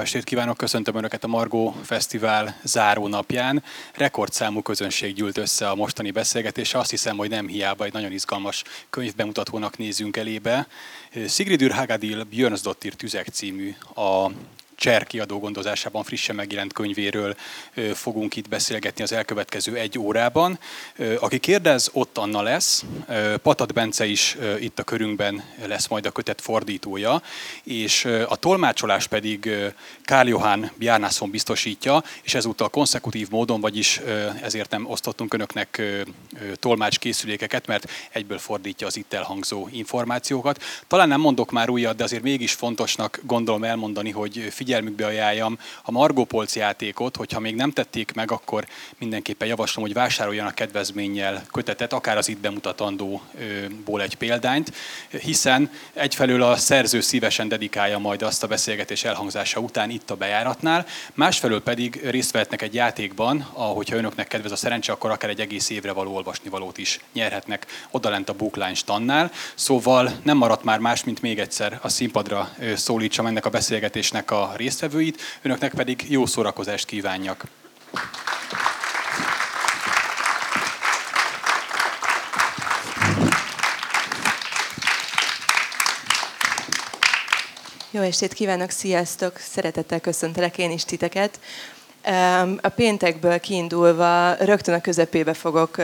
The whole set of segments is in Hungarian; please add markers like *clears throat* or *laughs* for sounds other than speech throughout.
Estét kívánok, köszöntöm Önöket a Margó Fesztivál záró napján. Rekordszámú közönség gyűlt össze a mostani beszélgetésre. Azt hiszem, hogy nem hiába egy nagyon izgalmas könyvbemutatónak nézünk elébe. Sigridur Hagadil Björnsdottir Tüzek című a Cser kiadó gondozásában frissen megjelent könyvéről fogunk itt beszélgetni az elkövetkező egy órában. Aki kérdez, ott Anna lesz. Patat Bence is itt a körünkben lesz majd a kötet fordítója, és a tolmácsolás pedig Kál Johann Bjarnason biztosítja, és ezúttal konszekutív módon, vagyis ezért nem osztottunk önöknek tolmács készülékeket, mert egyből fordítja az itt elhangzó információkat. Talán nem mondok már újat, de azért mégis fontosnak gondolom elmondani, hogy figyelj figyelmükbe ajánljam a Margó Polc játékot, hogyha még nem tették meg, akkor mindenképpen javaslom, hogy vásároljanak kedvezménnyel kötetet, akár az itt bemutatandóból egy példányt, hiszen egyfelől a szerző szívesen dedikálja majd azt a beszélgetés elhangzása után itt a bejáratnál, másfelől pedig részt vehetnek egy játékban, ahogyha önöknek kedvez a szerencse, akkor akár egy egész évre való olvasnivalót is nyerhetnek odalent a Bookline stannál. Szóval nem maradt már más, mint még egyszer a színpadra szólítsam ennek a beszélgetésnek a résztvevőit, önöknek pedig jó szórakozást kívánjak. Jó estét kívánok, sziasztok! Szeretettel köszöntelek én is titeket. A péntekből kiindulva rögtön a közepébe fogok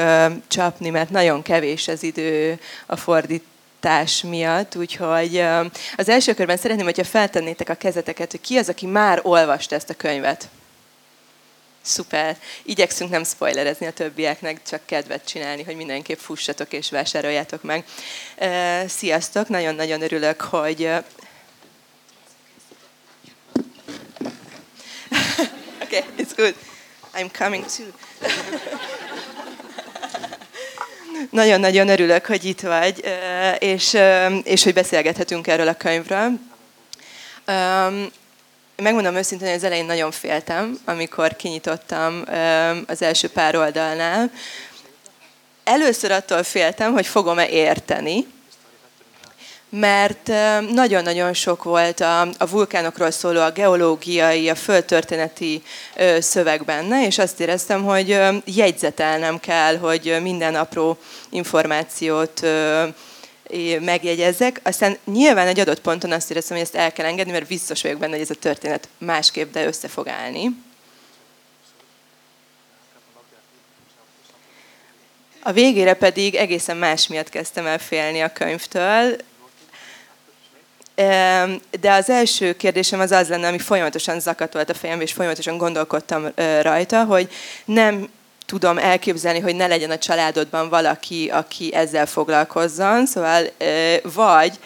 csapni, mert nagyon kevés az idő a fordít hatás miatt, úgyhogy az első körben szeretném, hogyha feltennétek a kezeteket, hogy ki az, aki már olvasta ezt a könyvet. Szuper. Igyekszünk nem spoilerezni a többieknek, csak kedvet csinálni, hogy mindenképp fussatok és vásároljátok meg. Sziasztok, nagyon-nagyon örülök, hogy... *laughs* okay, it's good. I'm coming too. *laughs* Nagyon-nagyon örülök, hogy itt vagy, és, és hogy beszélgethetünk erről a könyvről. Megmondom őszintén, hogy az elején nagyon féltem, amikor kinyitottam az első pár oldalnál. Először attól féltem, hogy fogom-e érteni, mert nagyon-nagyon sok volt a, a vulkánokról szóló, a geológiai, a földtörténeti szöveg benne, és azt éreztem, hogy jegyzetelnem kell, hogy minden apró információt megjegyezzek. Aztán nyilván egy adott ponton azt éreztem, hogy ezt el kell engedni, mert biztos vagyok benne, hogy ez a történet másképp, de össze fog állni. A végére pedig egészen más miatt kezdtem el félni a könyvtől. De az első kérdésem az az lenne, ami folyamatosan zakatolt a fejem, és folyamatosan gondolkodtam rajta, hogy nem tudom elképzelni, hogy ne legyen a családodban valaki, aki ezzel foglalkozzon, szóval vagy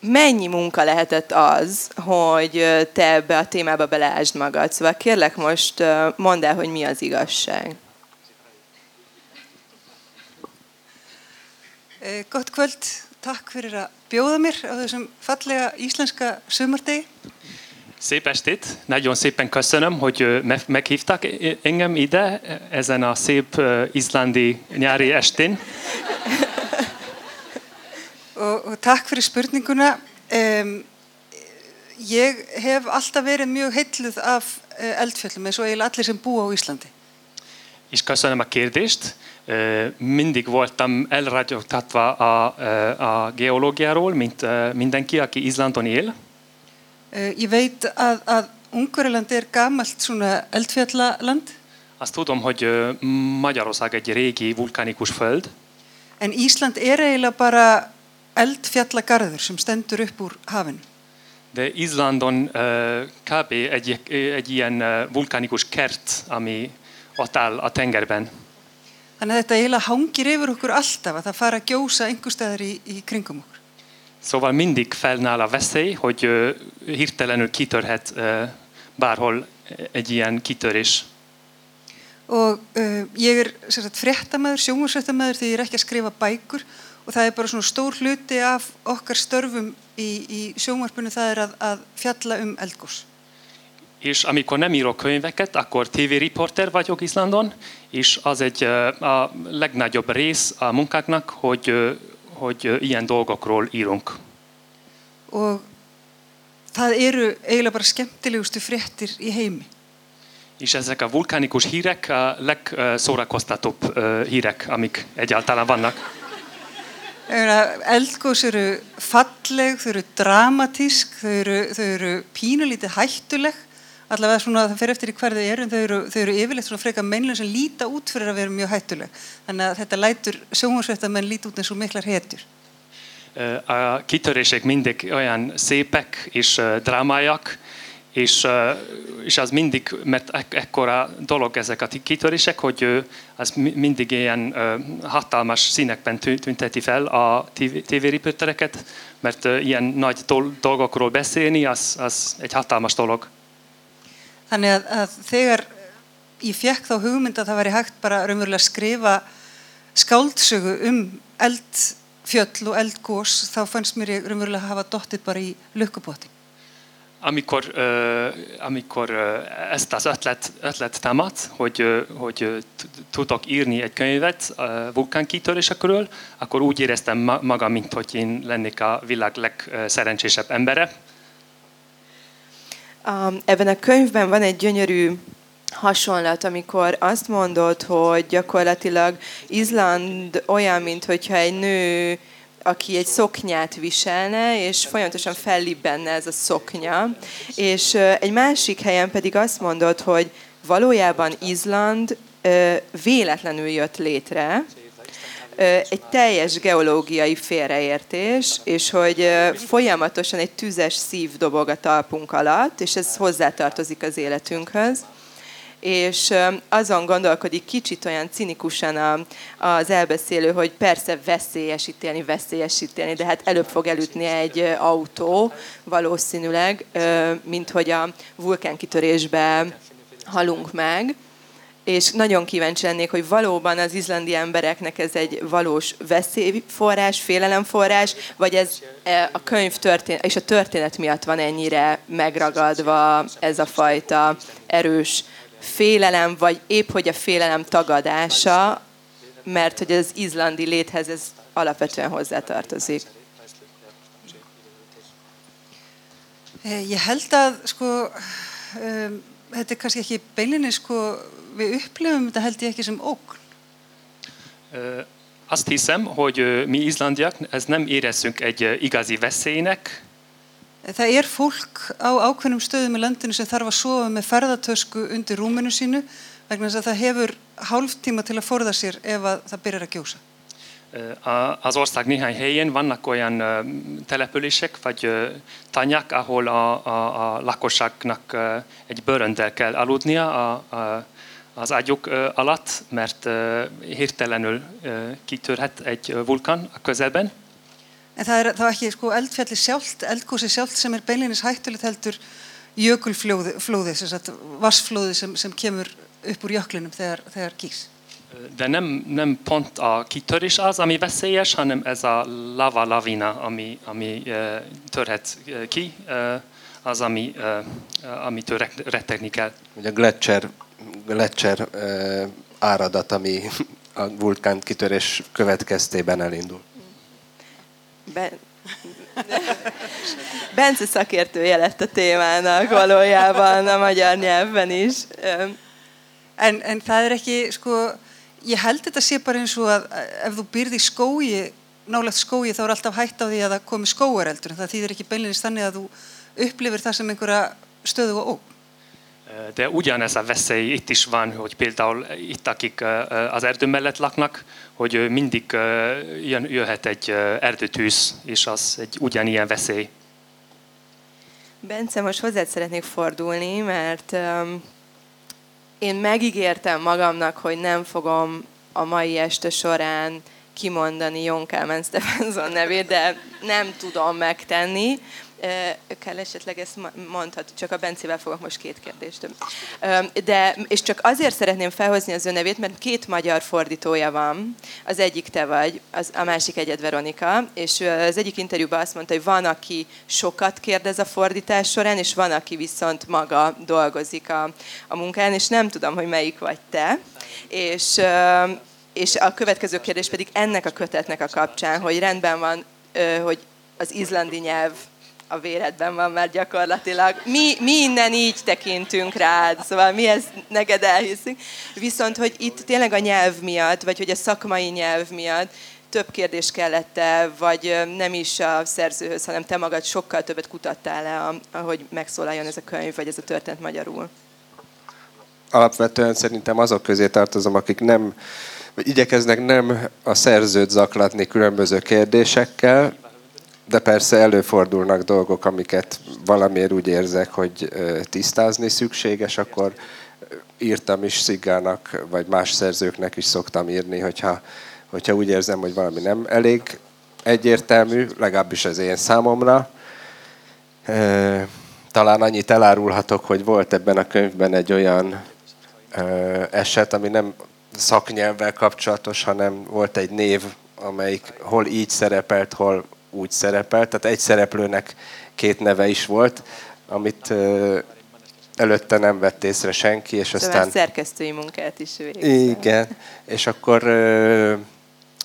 mennyi munka lehetett az, hogy te ebbe a témába beleásd magad. Szóval kérlek most mondd el, hogy mi az igazság. Gott kvöld, takk fyrir að bjóða mér á þessum fallega íslenska sumardegi. Szép estét! Nagyon szépen köszönöm, hogy meghívtak engem ide ezen a szép izlandi nyári estén. *laughs* og, og takk fyrir spurninguna. Um, ég hef alltaf verið mjög heitluð af eldfjöllum eins og eiginlega allir sem búa á Íslandi. És köszönöm a kérdést. Mindig voltam elragyogtatva a, a geológiáról, mint mindenki, aki Izlandon él. Ég veit að, að Ungariland er gamalt svona eldfjallaland. Azt tudom, hogy Magyarország egy régi vulkanikus föld. En Ísland er eiginlega bara eldfjallagarður sem stendur upp úr hafinu. De Izlandon kb. egy, egy ilyen vulkanikus kert, ami ott áll a tengerben. Þannig að þetta eiginlega hangir yfir okkur alltaf að það fara að gjósa einhver staðar í, í kringum okkur. Szóval mindig fennáll a veszély, hogy hirtelenül kitörhet bárhol egy ilyen kitörés. Og uh, ég er fréttamaður, sjónvarsfréttamaður því ég er ekki að skrifa bækur og það er bara svona stór hluti af okkar störfum í, í sjónvarpunum það er að, að fjalla um eldgós. És amikor nem írok könyveket, akkor TV riporter vagyok Izlandon, és az egy a legnagyobb rész a munkáknak, hogy, hogy ilyen dolgokról írunk. Og það eru eiginlega bara skemmtilegustu fréttir í heimi. És ezek a vulkánikus hírek a legszórakoztatóbb hírek, amik egyáltalán vannak. Eldgós eru falleg, þau eru dramatísk, þau eru, þau eru pínulítið hættuleg, allavega svona það fer eftir í hverðu eru, en þau eru, þau eru yfirleitt svona freka meinlega sem líta út fyrir að vera mjög hættuleg. Þannig að þetta lætur sjónvarsveitamenn líta út eins og miklar hetjur. Ö, A kitörések mindig olyan szépek és ö, drámaiak, és, ö, és az mindig, mert ek- ekkora dolog ezek a kitörések, hogy az mi- mindig ilyen hatalmas színekben tünteti fel a tévériportereket, mert ilyen nagy dol- dolgokról beszélni, az, az egy hatalmas dolog. Þannig að, að þegar ég fekk þá hugmynd að það væri hægt bara raunverulega að skrifa skáldsögu um eldfjöll og eldgós, þá fannst mér ég raunverulega hafa dottið bara í lukkupoti. Amikor, ö, amikor ö, ezt az ötlet, ötlet támad, hogy, hogy tudok írni egy könyvet ö, vulkánkitörésekről, akkor úgy éreztem ma- magam, mint hogy én lennék a világ legszerencsésebb embere. Um, ebben a könyvben van egy gyönyörű hasonlat, amikor azt mondod, hogy gyakorlatilag Izland olyan, mint hogyha egy nő, aki egy szoknyát viselne, és folyamatosan fellibbenne ez a szoknya. És egy másik helyen pedig azt mondod, hogy valójában Izland véletlenül jött létre, egy teljes geológiai félreértés, és hogy folyamatosan egy tüzes szív dobog a talpunk alatt, és ez hozzátartozik az életünkhöz. És azon gondolkodik kicsit olyan cinikusan a, az elbeszélő, hogy persze veszélyesítélni, veszélyesítélni, de hát előbb fog elütni egy autó valószínűleg, mint hogy a vulkánkitörésbe halunk meg és nagyon kíváncsi lennék, hogy valóban az izlandi embereknek ez egy valós veszélyforrás, félelemforrás, vagy ez e, a könyv történet, és a történet miatt van ennyire megragadva ez a fajta erős félelem, vagy épp hogy a félelem tagadása, mert hogy az izlandi léthez ez alapvetően hozzátartozik. Ég held að sko, um, þetta er kannski ekki beilinni sko, við upplifum þetta held ég ekki sem ógn. Ö, Azt hiszem, hogy ö, mi izlandiak ez nem érezzünk egy ö, igazi veszélynek, Það er fólk á ákveðnum stöðum í landinu sem þarf að sofa með ferðartösku undir rúminu sínu vegna þess að það hefur hálftíma til að forða sér ef að það byrjar að gjósa. Az ország néhány helyén vannak olyan települések vagy tanyák, ahol a, a, a lakosságnak egy bőröndel kell aludnia a, a, az ágyuk alatt, mert hirtelenül kitörhet egy vulkán a közelben. En það er þá ekki sko eldfjalli sjálft, eldgósi sjálft sem er beinleinis hættulegt heldur jökulflóði, sem sagt vassflóði sem, sem kemur upp úr jöklinum þegar, þegar gís. De nem, nem pont a kitörés az, ami veszélyes, hanem ez a lava lavina, ami, ami ö, törhet ki, ö, az, ami, ö, amitől re- rettegni kell. Ugye a Gletscher, Gletscher uh, áradat, ami a vulkán kitörés következtében elindul. Ben... Bence szakértője lett a témának valójában a magyar nyelvben is. En, en það er ekki, sko, ég held þetta sé bara eins og að ef þú byrði skói, nálegt skói, þá er alltaf hætt á því að það komi skóareldur, það þýðir ekki beinleinis þannig að þú upplifir það sem einhverja stöðu og óg. De ugyanez a veszély itt is van, hogy például itt, akik az erdő mellett laknak, hogy mindig jön, jöhet egy erdőtűz, és az egy ugyanilyen veszély. Bence, most hozzád szeretnék fordulni, mert um, én megígértem magamnak, hogy nem fogom a mai este során kimondani Jon Kálmán Stefansson nevét, de nem tudom megtenni. Kell esetleg ezt mondhat, csak a Bencével fogok most két kérdést. De, és csak azért szeretném felhozni az ő nevét, mert két magyar fordítója van. Az egyik te vagy, az, a másik egyed Veronika, és az egyik interjúban azt mondta, hogy van, aki sokat kérdez a fordítás során, és van, aki viszont maga dolgozik a, a munkán, és nem tudom, hogy melyik vagy te. És, és a következő kérdés pedig ennek a kötetnek a kapcsán, hogy rendben van, hogy az izlandi nyelv a véredben van már gyakorlatilag. Mi, mi innen így tekintünk rád, szóval mi ezt neked elhiszünk. Viszont, hogy itt tényleg a nyelv miatt, vagy hogy a szakmai nyelv miatt több kérdés kellett -e, vagy nem is a szerzőhöz, hanem te magad sokkal többet kutattál le, ahogy megszólaljon ez a könyv, vagy ez a történet magyarul? Alapvetően szerintem azok közé tartozom, akik nem, igyekeznek nem a szerzőt zaklatni különböző kérdésekkel, de persze előfordulnak dolgok, amiket valamiért úgy érzek, hogy tisztázni szükséges, akkor írtam is Szigának, vagy más szerzőknek is szoktam írni, hogyha, hogyha úgy érzem, hogy valami nem elég egyértelmű, legalábbis az én számomra. Talán annyit elárulhatok, hogy volt ebben a könyvben egy olyan eset, ami nem szaknyelvvel kapcsolatos, hanem volt egy név, amelyik hol így szerepelt, hol úgy szerepelt, tehát egy szereplőnek két neve is volt, amit előtte nem vett észre senki, és szóval aztán... szerkesztői munkát is végzett. Igen, és akkor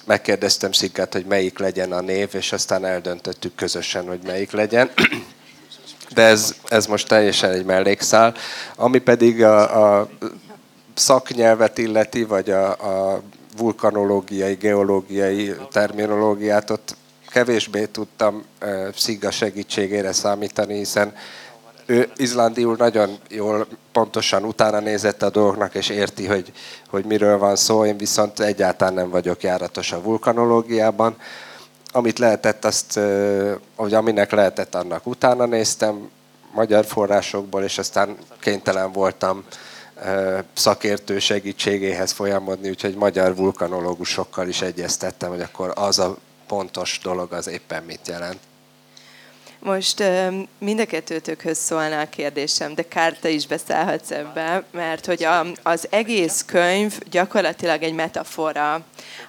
megkérdeztem Szigát, hogy melyik legyen a név, és aztán eldöntöttük közösen, hogy melyik legyen. De ez, ez most teljesen egy mellékszál. Ami pedig a, a szaknyelvet illeti, vagy a, a vulkanológiai, geológiai terminológiát, ott kevésbé tudtam Sziga segítségére számítani, hiszen ő izlandiul nagyon jól, pontosan utána nézett a dolgoknak, és érti, hogy, hogy miről van szó. Én viszont egyáltalán nem vagyok járatos a vulkanológiában. Amit lehetett, azt, vagy aminek lehetett, annak utána néztem magyar forrásokból, és aztán kénytelen voltam szakértő segítségéhez folyamodni, úgyhogy magyar vulkanológusokkal is egyeztettem, hogy akkor az a pontos dolog az éppen mit jelent. Most mind a kettőtökhöz szólna a kérdésem, de Kárta is beszállhatsz ebbe, mert hogy a, az egész könyv gyakorlatilag egy metafora.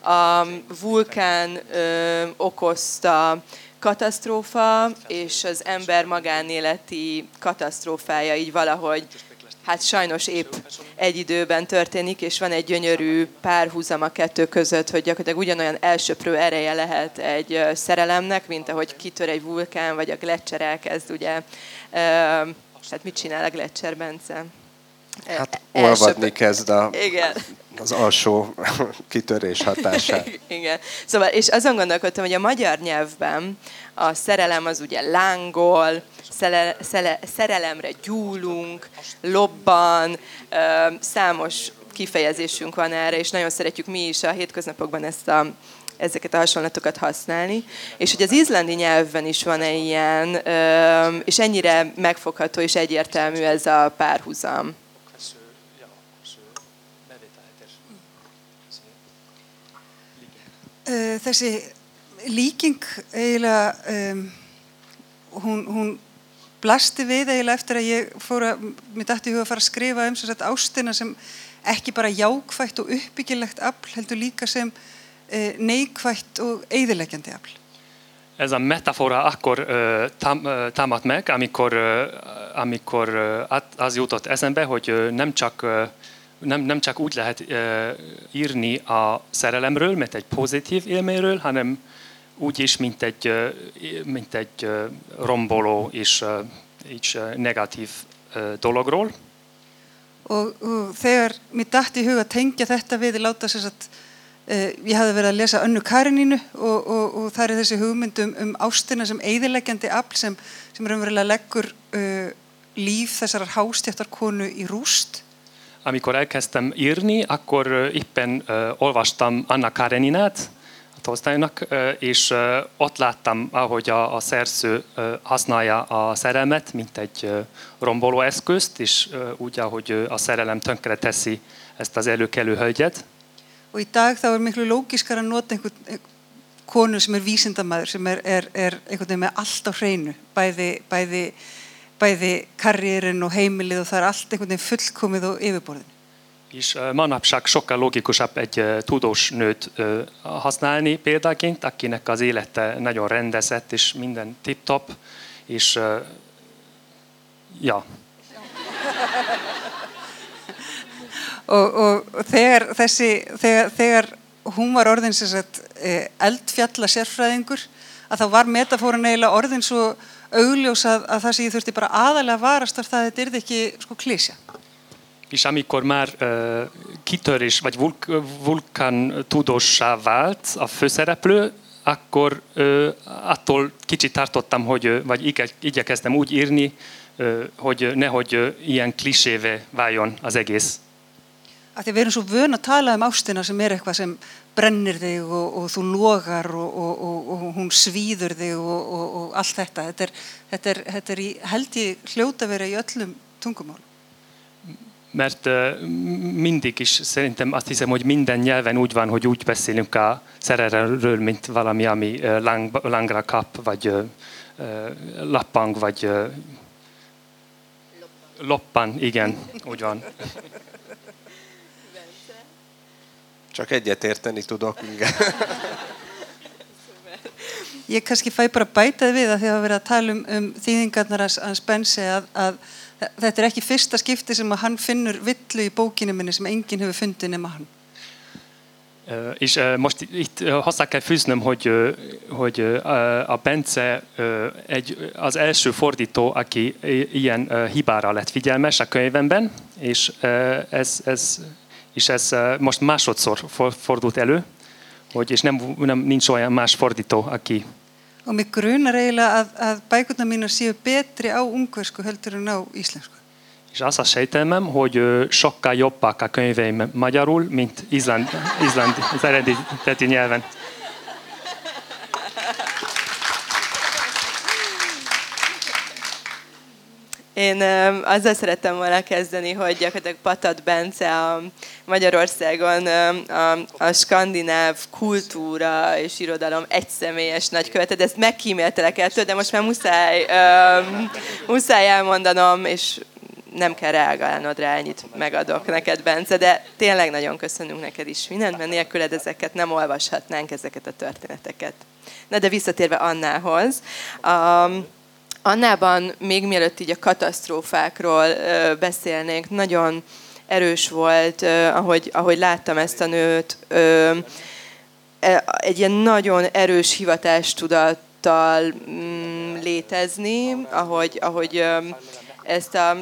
A vulkán ö, okozta katasztrófa és az ember magánéleti katasztrófája így valahogy hát sajnos épp egy időben történik, és van egy gyönyörű párhuzam a kettő között, hogy gyakorlatilag ugyanolyan elsöprő ereje lehet egy szerelemnek, mint ahogy kitör egy vulkán, vagy a gletszer elkezd, ugye, hát mit csinál a gletszer, Bence? Hát olvadni kezd a, Igen. az alsó *laughs* kitörés hatását. *laughs* Igen. Szóval, és azon gondolkodtam, hogy a magyar nyelvben a szerelem az ugye lángol, szele, szele, szerelemre gyúlunk, lobban, számos kifejezésünk van erre, és nagyon szeretjük mi is a hétköznapokban ezt a, ezeket a hasonlatokat használni. És hogy az izlandi nyelvben is van-e ilyen, és ennyire megfogható és egyértelmű ez a párhuzam. Þessi líking eiginlega um, hún, hún blasti við eiginlega eftir að ég fór að, mér dætti huga að fara að skrifa um að ástina sem ekki bara jákvægt og uppbyggilegt afl, heldur líka sem eh, neikvægt og eigðilegjandi afl. Ez a metafora akkor uh, tám, uh, támadt meg, amikor, uh, amikor uh, az jutott eszembe, hogy uh, nem csak uh, nem, nem csak úgy lehet uh, írni a szerelemről, mint egy pozitív élményről, hanem úgy is, mint egy, mint egy romboló és így negatív dologról. Og, og þegar mér dætt í huga að tengja þetta við láta sér að uh, ég hafði verið að lesa önnu Karinínu og, og, og það er þessi hugmynd um, ástina sem eigðileggjandi afl sem, sem raunverulega leggur uh, líf þessarar hástjáttarkonu í rúst. Amikor elkezdtem írni, akkor éppen uh, olvastam Anna Kareninát, Tolstoynak, és ott láttam, ahogy a, a szerző használja a szerelmet, mint egy romboló eszközt, és úgy, ahogy a szerelem tönkre teszi ezt az előkelő hölgyet. Og í dag þá er miklu lógiskar að nota einhvern konu sem er vísindamæður, sem er, er, er einhvern veginn með allt á hreinu, bæði, bæði, bæði karrierin og heimilið og það er allt einhvern veginn fullkomið og yfirborðin. És manapság sokkal logikusabb egy tudós nőt használni példaként, akinek az élete nagyon rendezett, és minden tip-top, és ja. *laughs* og, og þegar þessi þegar, þegar hún var orðin eldfjalla sérfræðingur að þá var metafóran eiginlega orðin svo augljós að, að það sem ég þurfti bara aðalega að varast var það að þetta er ekki sko klísja. És amikor már uh, kitörés vagy vulk, vulkán tudósá vált a főszereplő, akkor uh, attól kicsit tartottam, hogy, ö, vagy igye, igyekeztem úgy írni, uh, hogy nehogy uh, ilyen klisévé váljon az egész. Af því að við erum svo vön að tala um ástina sem er eitthvað sem brennir þig og, og þú logar og, og, og, hún svíður þig og, allt þetta. Þetta er, þetta er, þetta er í, held ég hljóta að vera í öllum tungumálum. Mert uh, mindig is szerintem azt hiszem, hogy minden nyelven úgy van, hogy úgy beszélünk a szerelemről, mint valami, ami uh, lang, langra kap, vagy uh, lappang, vagy loppan, igen, úgy van. Csak egyet érteni tudok, igen. *laughs* Ég kannski fæ bara bætað við að því að verið að tala um, um þýðingarnar hans, hans Bensi að, að þetta er ekki fyrsta skipti sem að hann finnur villu í bókinu minni sem enginn hefur fundið nema hann. Uh, és uh, most itt hozzá kell fűznöm, hogy, hogy a Bence egy, az első fordító, aki ilyen hibára lett figyelmes a könyvemben, és ez, ez, és ez uh, most másodszor for, fordult elő, hogy, és nem, nem, nincs olyan más fordító, aki Og mig grunar eiginlega að, að bækurnar mínar séu betri á ungversku heldur en á íslensku. És az a sejtelmem, hogy sokkal jobbak a könyveim magyarul, mint Izland, Izland eredeti nyelven. Én azzal szerettem volna kezdeni, hogy gyakorlatilag Patat Bence a Magyarországon a, a skandináv kultúra és irodalom egyszemélyes nagykövete, de ezt megkíméltelek el de most már muszáj, öm, muszáj elmondanom, és nem kell reagálnod rá, ennyit megadok neked, Bence, de tényleg nagyon köszönünk neked is mindent, mert nélküled ezeket nem olvashatnánk, ezeket a történeteket. Na de visszatérve Annához, um, Annában még mielőtt így a katasztrófákról beszélnénk, nagyon erős volt, ahogy, ahogy láttam ezt a nőt, e- egy ilyen nagyon erős hivatástudattal mm, létezni, ahogy, ahogy ezt a,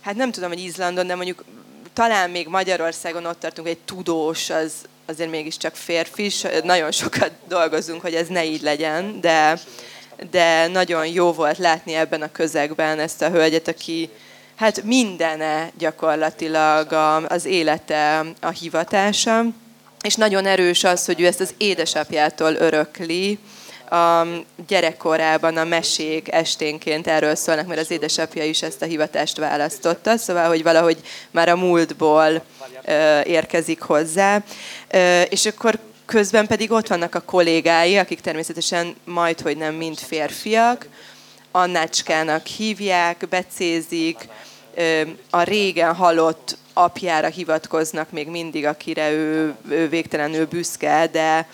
hát nem tudom, hogy Izlandon, de mondjuk talán még Magyarországon ott tartunk, egy tudós, az azért mégiscsak férfi, nagyon sokat dolgozunk, hogy ez ne így legyen, de, de nagyon jó volt látni ebben a közegben ezt a hölgyet, aki hát mindene gyakorlatilag az élete, a hivatása, és nagyon erős az, hogy ő ezt az édesapjától örökli, a gyerekkorában a mesék esténként erről szólnak, mert az édesapja is ezt a hivatást választotta, szóval, hogy valahogy már a múltból ö, érkezik hozzá. Ö, és akkor közben pedig ott vannak a kollégái, akik természetesen majd, hogy nem mind férfiak, Annácskának hívják, becézik, a régen halott apjára hivatkoznak még mindig, akire ő, ő végtelenül büszke, de,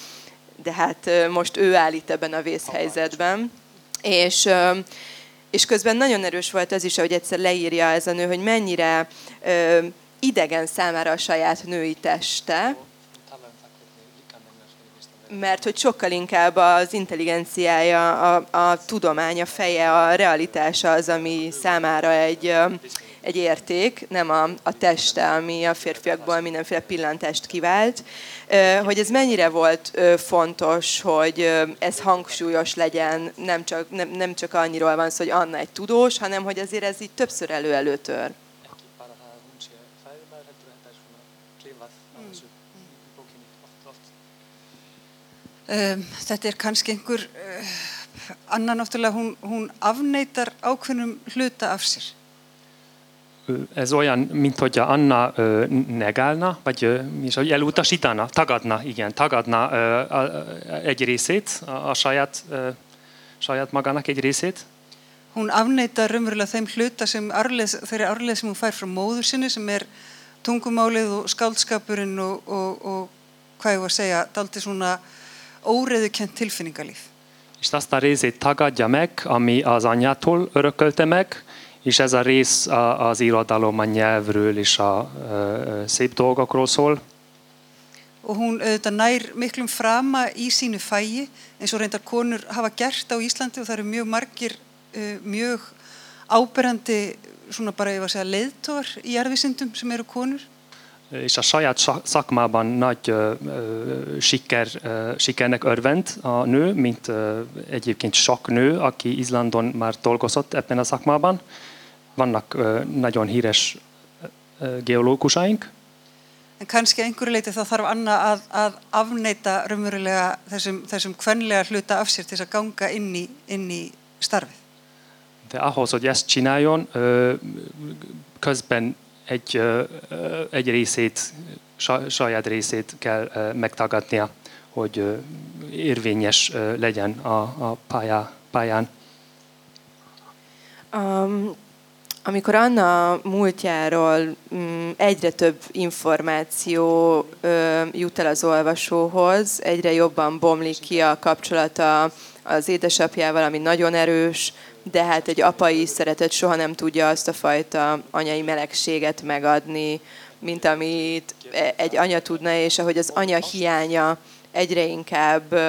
de hát most ő áll itt ebben a vészhelyzetben. És, és közben nagyon erős volt az is, hogy egyszer leírja ez a nő, hogy mennyire idegen számára a saját női teste, mert hogy sokkal inkább az intelligenciája, a, a tudomány, a feje, a realitása az, ami számára egy, egy érték, nem a, a teste, ami a férfiakból mindenféle pillantást kivált. Hogy ez mennyire volt fontos, hogy ez hangsúlyos legyen, nem csak, nem, nem csak annyiról van szó, hogy Anna egy tudós, hanem hogy azért ez így többször elő-előtör. Um, þetta er kannski einhver, uh, Anna náttúrulega, hún, hún afneitar ákveðnum hluta af sér. Ez olyan, mint hogy Anna ö, negálna, vagy ö, mi is, hogy elutasítana, tagadna, igen, tagadna ö, a, a, egy részét, a, a saját, ö, saját magának egy részét. Hún afneitar raunverulega þeim hluta sem arleð, þeirri arleð sem hún fær frá móður sinni sem er tungumálið og skáldskapurinn og, og, og hvað ég var að segja, daldi svona óreðukent tilfinningalíf. És azt a részét tagadja meg, ami az anyjától örökölte meg, és ez a rész a, az irodalom, a nyelvről és a szép dolgokról szól. Og hún auðvitað nær miklum frama í sínu fægi eins og reyndar konur hafa gert á Íslandi og það eru mjög margir mjög áberandi svona bara ég var að segja leiðtór í jarðvísindum sem eru konur. És a saját szak- szakmában nagy siker, sikernek örvend a nő, mint egyébként sok nő, aki Izlandon már dolgozott ebben a szakmában. Vannak nagyon híres geológusaink, En kannski einhverju leiti þá þarf Anna að, að afneita raunverulega þessum, þessum kvenlega hluta af sér til þess að ganga inn í, inn í starfið. de ahhoz, hogy ezt csináljon, közben egy, egy részét, sa- saját részét kell megtagadnia, hogy érvényes legyen a, a pályá, pályán. Um, amikor Anna múltjáról um, egyre több információ um, jut el az olvasóhoz, egyre jobban bomlik ki a kapcsolata az édesapjával, ami nagyon erős, de hát egy apai szeretet soha nem tudja azt a fajta anyai melegséget megadni, mint amit e- egy anya tudna, és ahogy az anya hiánya egyre inkább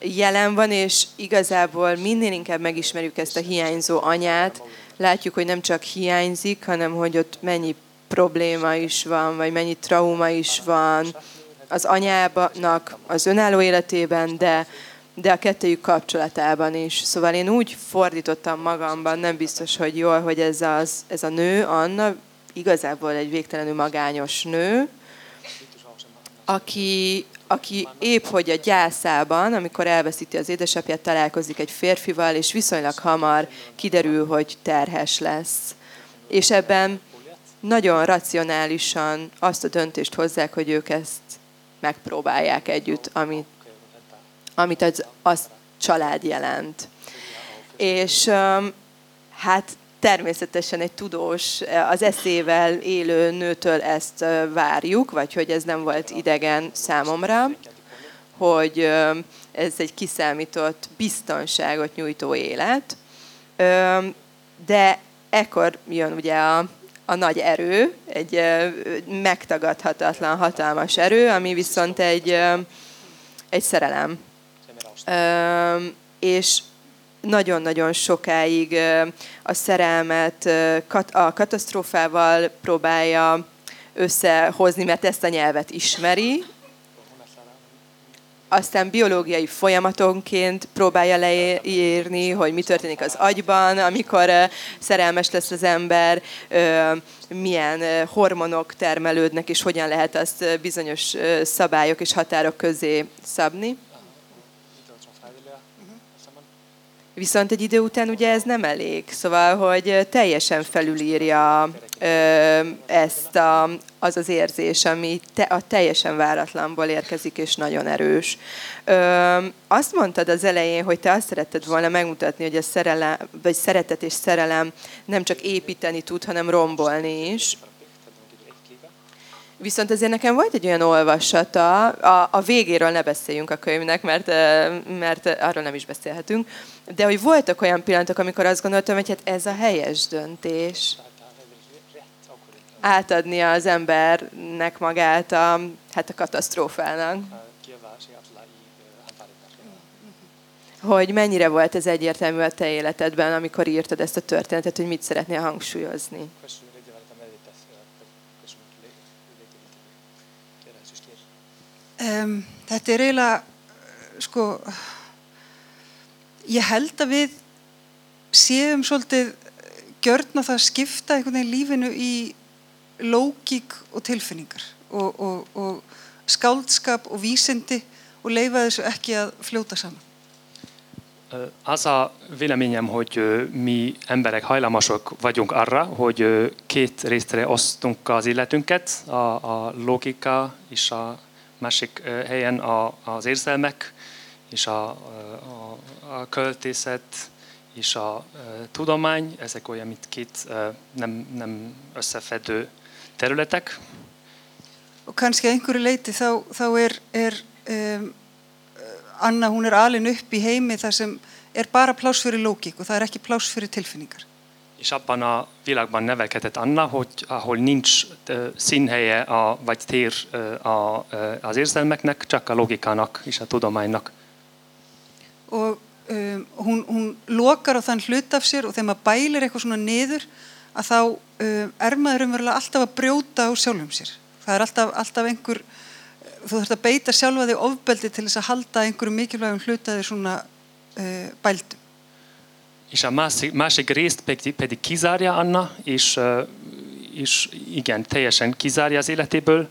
jelen van, és igazából minél inkább megismerjük ezt a hiányzó anyát, látjuk, hogy nem csak hiányzik, hanem hogy ott mennyi probléma is van, vagy mennyi trauma is van az anyának az önálló életében, de, de a kettőjük kapcsolatában is. Szóval én úgy fordítottam magamban, nem biztos, hogy jól, hogy ez, az, ez a nő, Anna, igazából egy végtelenül magányos nő, aki, aki épp hogy a gyászában, amikor elveszíti az édesapját, találkozik egy férfival, és viszonylag hamar kiderül, hogy terhes lesz. És ebben nagyon racionálisan azt a döntést hozzák, hogy ők ezt megpróbálják együtt, amit, amit az, az család jelent. És hát természetesen egy tudós, az eszével élő nőtől ezt várjuk, vagy hogy ez nem volt idegen számomra, hogy ez egy kiszámított biztonságot nyújtó élet. De ekkor jön ugye a, a nagy erő, egy megtagadhatatlan, hatalmas erő, ami viszont egy, egy szerelem. Ö, és nagyon-nagyon sokáig a szerelmet a katasztrófával próbálja összehozni, mert ezt a nyelvet ismeri, aztán biológiai folyamatonként próbálja leírni, hogy mi történik az agyban, amikor szerelmes lesz az ember, milyen hormonok termelődnek, és hogyan lehet azt bizonyos szabályok és határok közé szabni. Viszont egy idő után ugye ez nem elég, szóval, hogy teljesen felülírja ö, ezt a, az az érzés, ami te, a teljesen váratlanból érkezik, és nagyon erős. Ö, azt mondtad az elején, hogy te azt szeretted volna megmutatni, hogy a szerelem, vagy szeretet és szerelem nem csak építeni tud, hanem rombolni is. Viszont azért nekem volt egy olyan olvasata, a, a végéről ne beszéljünk a könyvnek, mert, mert arról nem is beszélhetünk, de hogy voltak olyan pillanatok, amikor azt gondoltam, hogy hát ez a helyes döntés. Átadni az embernek magát a, hát a katasztrófának. Hogy mennyire volt ez egyértelmű a te életedben, amikor írtad ezt a történetet, hogy mit szeretnél hangsúlyozni? Um, þetta er eiginlega, sko, ég held að við séum svolítið gjörn á það að skipta einhvern veginn lífinu í lógík og tilfinningar og, og, og skáldskap og vísindi og leifa þessu ekki að fljóta saman. Az a véleményem, hogy mi emberek hajlamosak vagyunk arra, hogy két részre osztunk az életünket, a, a logika és a másik helyen a, az érzelmek, és a, a, a költészet és a tudomány, ezek olyan, mint két nem, nem összefedő területek. Og kannski einhverju leiti þá, þá er, er um, Anna, hún er alin upp í heimi þar sem er bara pláss fyrir lógík og það er ekki pláss fyrir tilfinningar. És abban a világban nevelkedett Anna, hogy ahol nincs színhelye a, vagy tér a, az érzelmeknek, csak a logikának és a tudománynak. Og um, hún hún, lokar á þann hlut af sér og þegar maður bælir eitthvað svona niður að þá uh, er maður umverulega alltaf að brjóta á sjálfum sér. Það er alltaf, alltaf einhver, þú þurft að beita sjálfa þig ofbeldi til þess að halda einhverju mikilvægum hlutaði svona uh, bældum. És a másik, másik részt pedig, pedig kizárja Anna, és, és igen, teljesen kizárja az életéből,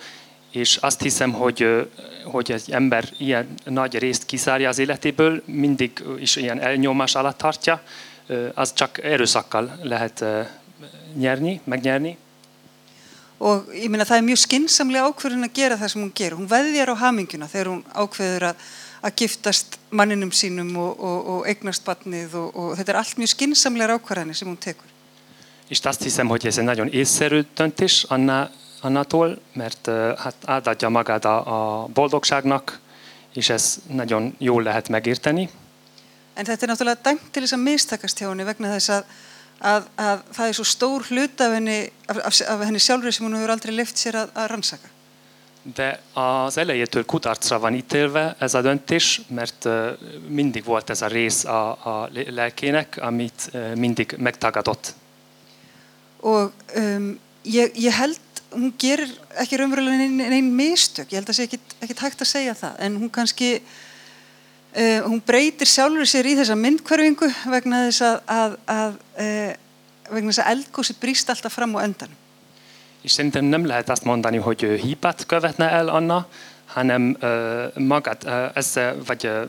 és azt hiszem, hogy, hogy egy ember ilyen nagy részt kizárja az életéből, mindig is ilyen elnyomás alatt tartja, az csak erőszakkal lehet nyerni, megnyerni. Og ég meina það er mjög skinsamlega ákverðin að gera það sem hún gerur. Hún veðjar á haminguna þegar hún ákveður að, að giftast manninum sínum og, og, og eignast batnið og, og þetta er allt mjög skinsamlega ákvarðanir sem hún tekur. És azt hiszem, hogy ez egy nagyon észszerű döntés Anna, Annától, mert ö, hát átadja magát a, a boldogságnak, és ez nagyon jól lehet megérteni. En þetta er náttúrulega dæmt til þess að mistakast hjá henni vegna þess að, að, að það er svo stór hlut af henni, af, af, af henni sjálfur sem hún hefur aldrei lift sér að, að rannsaka. De az elejétől kutarcra van ítélve ez a döntés, mert mindig volt ez a rész a, a lelkének, amit mindig megtagadott. Og um, ég, ég held, hún gerir ekki raunverulega neinn nein mistök, ég held að það sé ekkit, ekkit hægt að segja það, en hún kannski, uh, hún breytir sjálfur sér í þessa myndkverfingu vegna þess að, að, að, uh, vegna þess að eldgósi brýst alltaf fram á endanum. És szerintem nem lehet azt mondani, hogy ő hibát követne el Anna, hanem ö, magát ö, ezzel, vagy ö,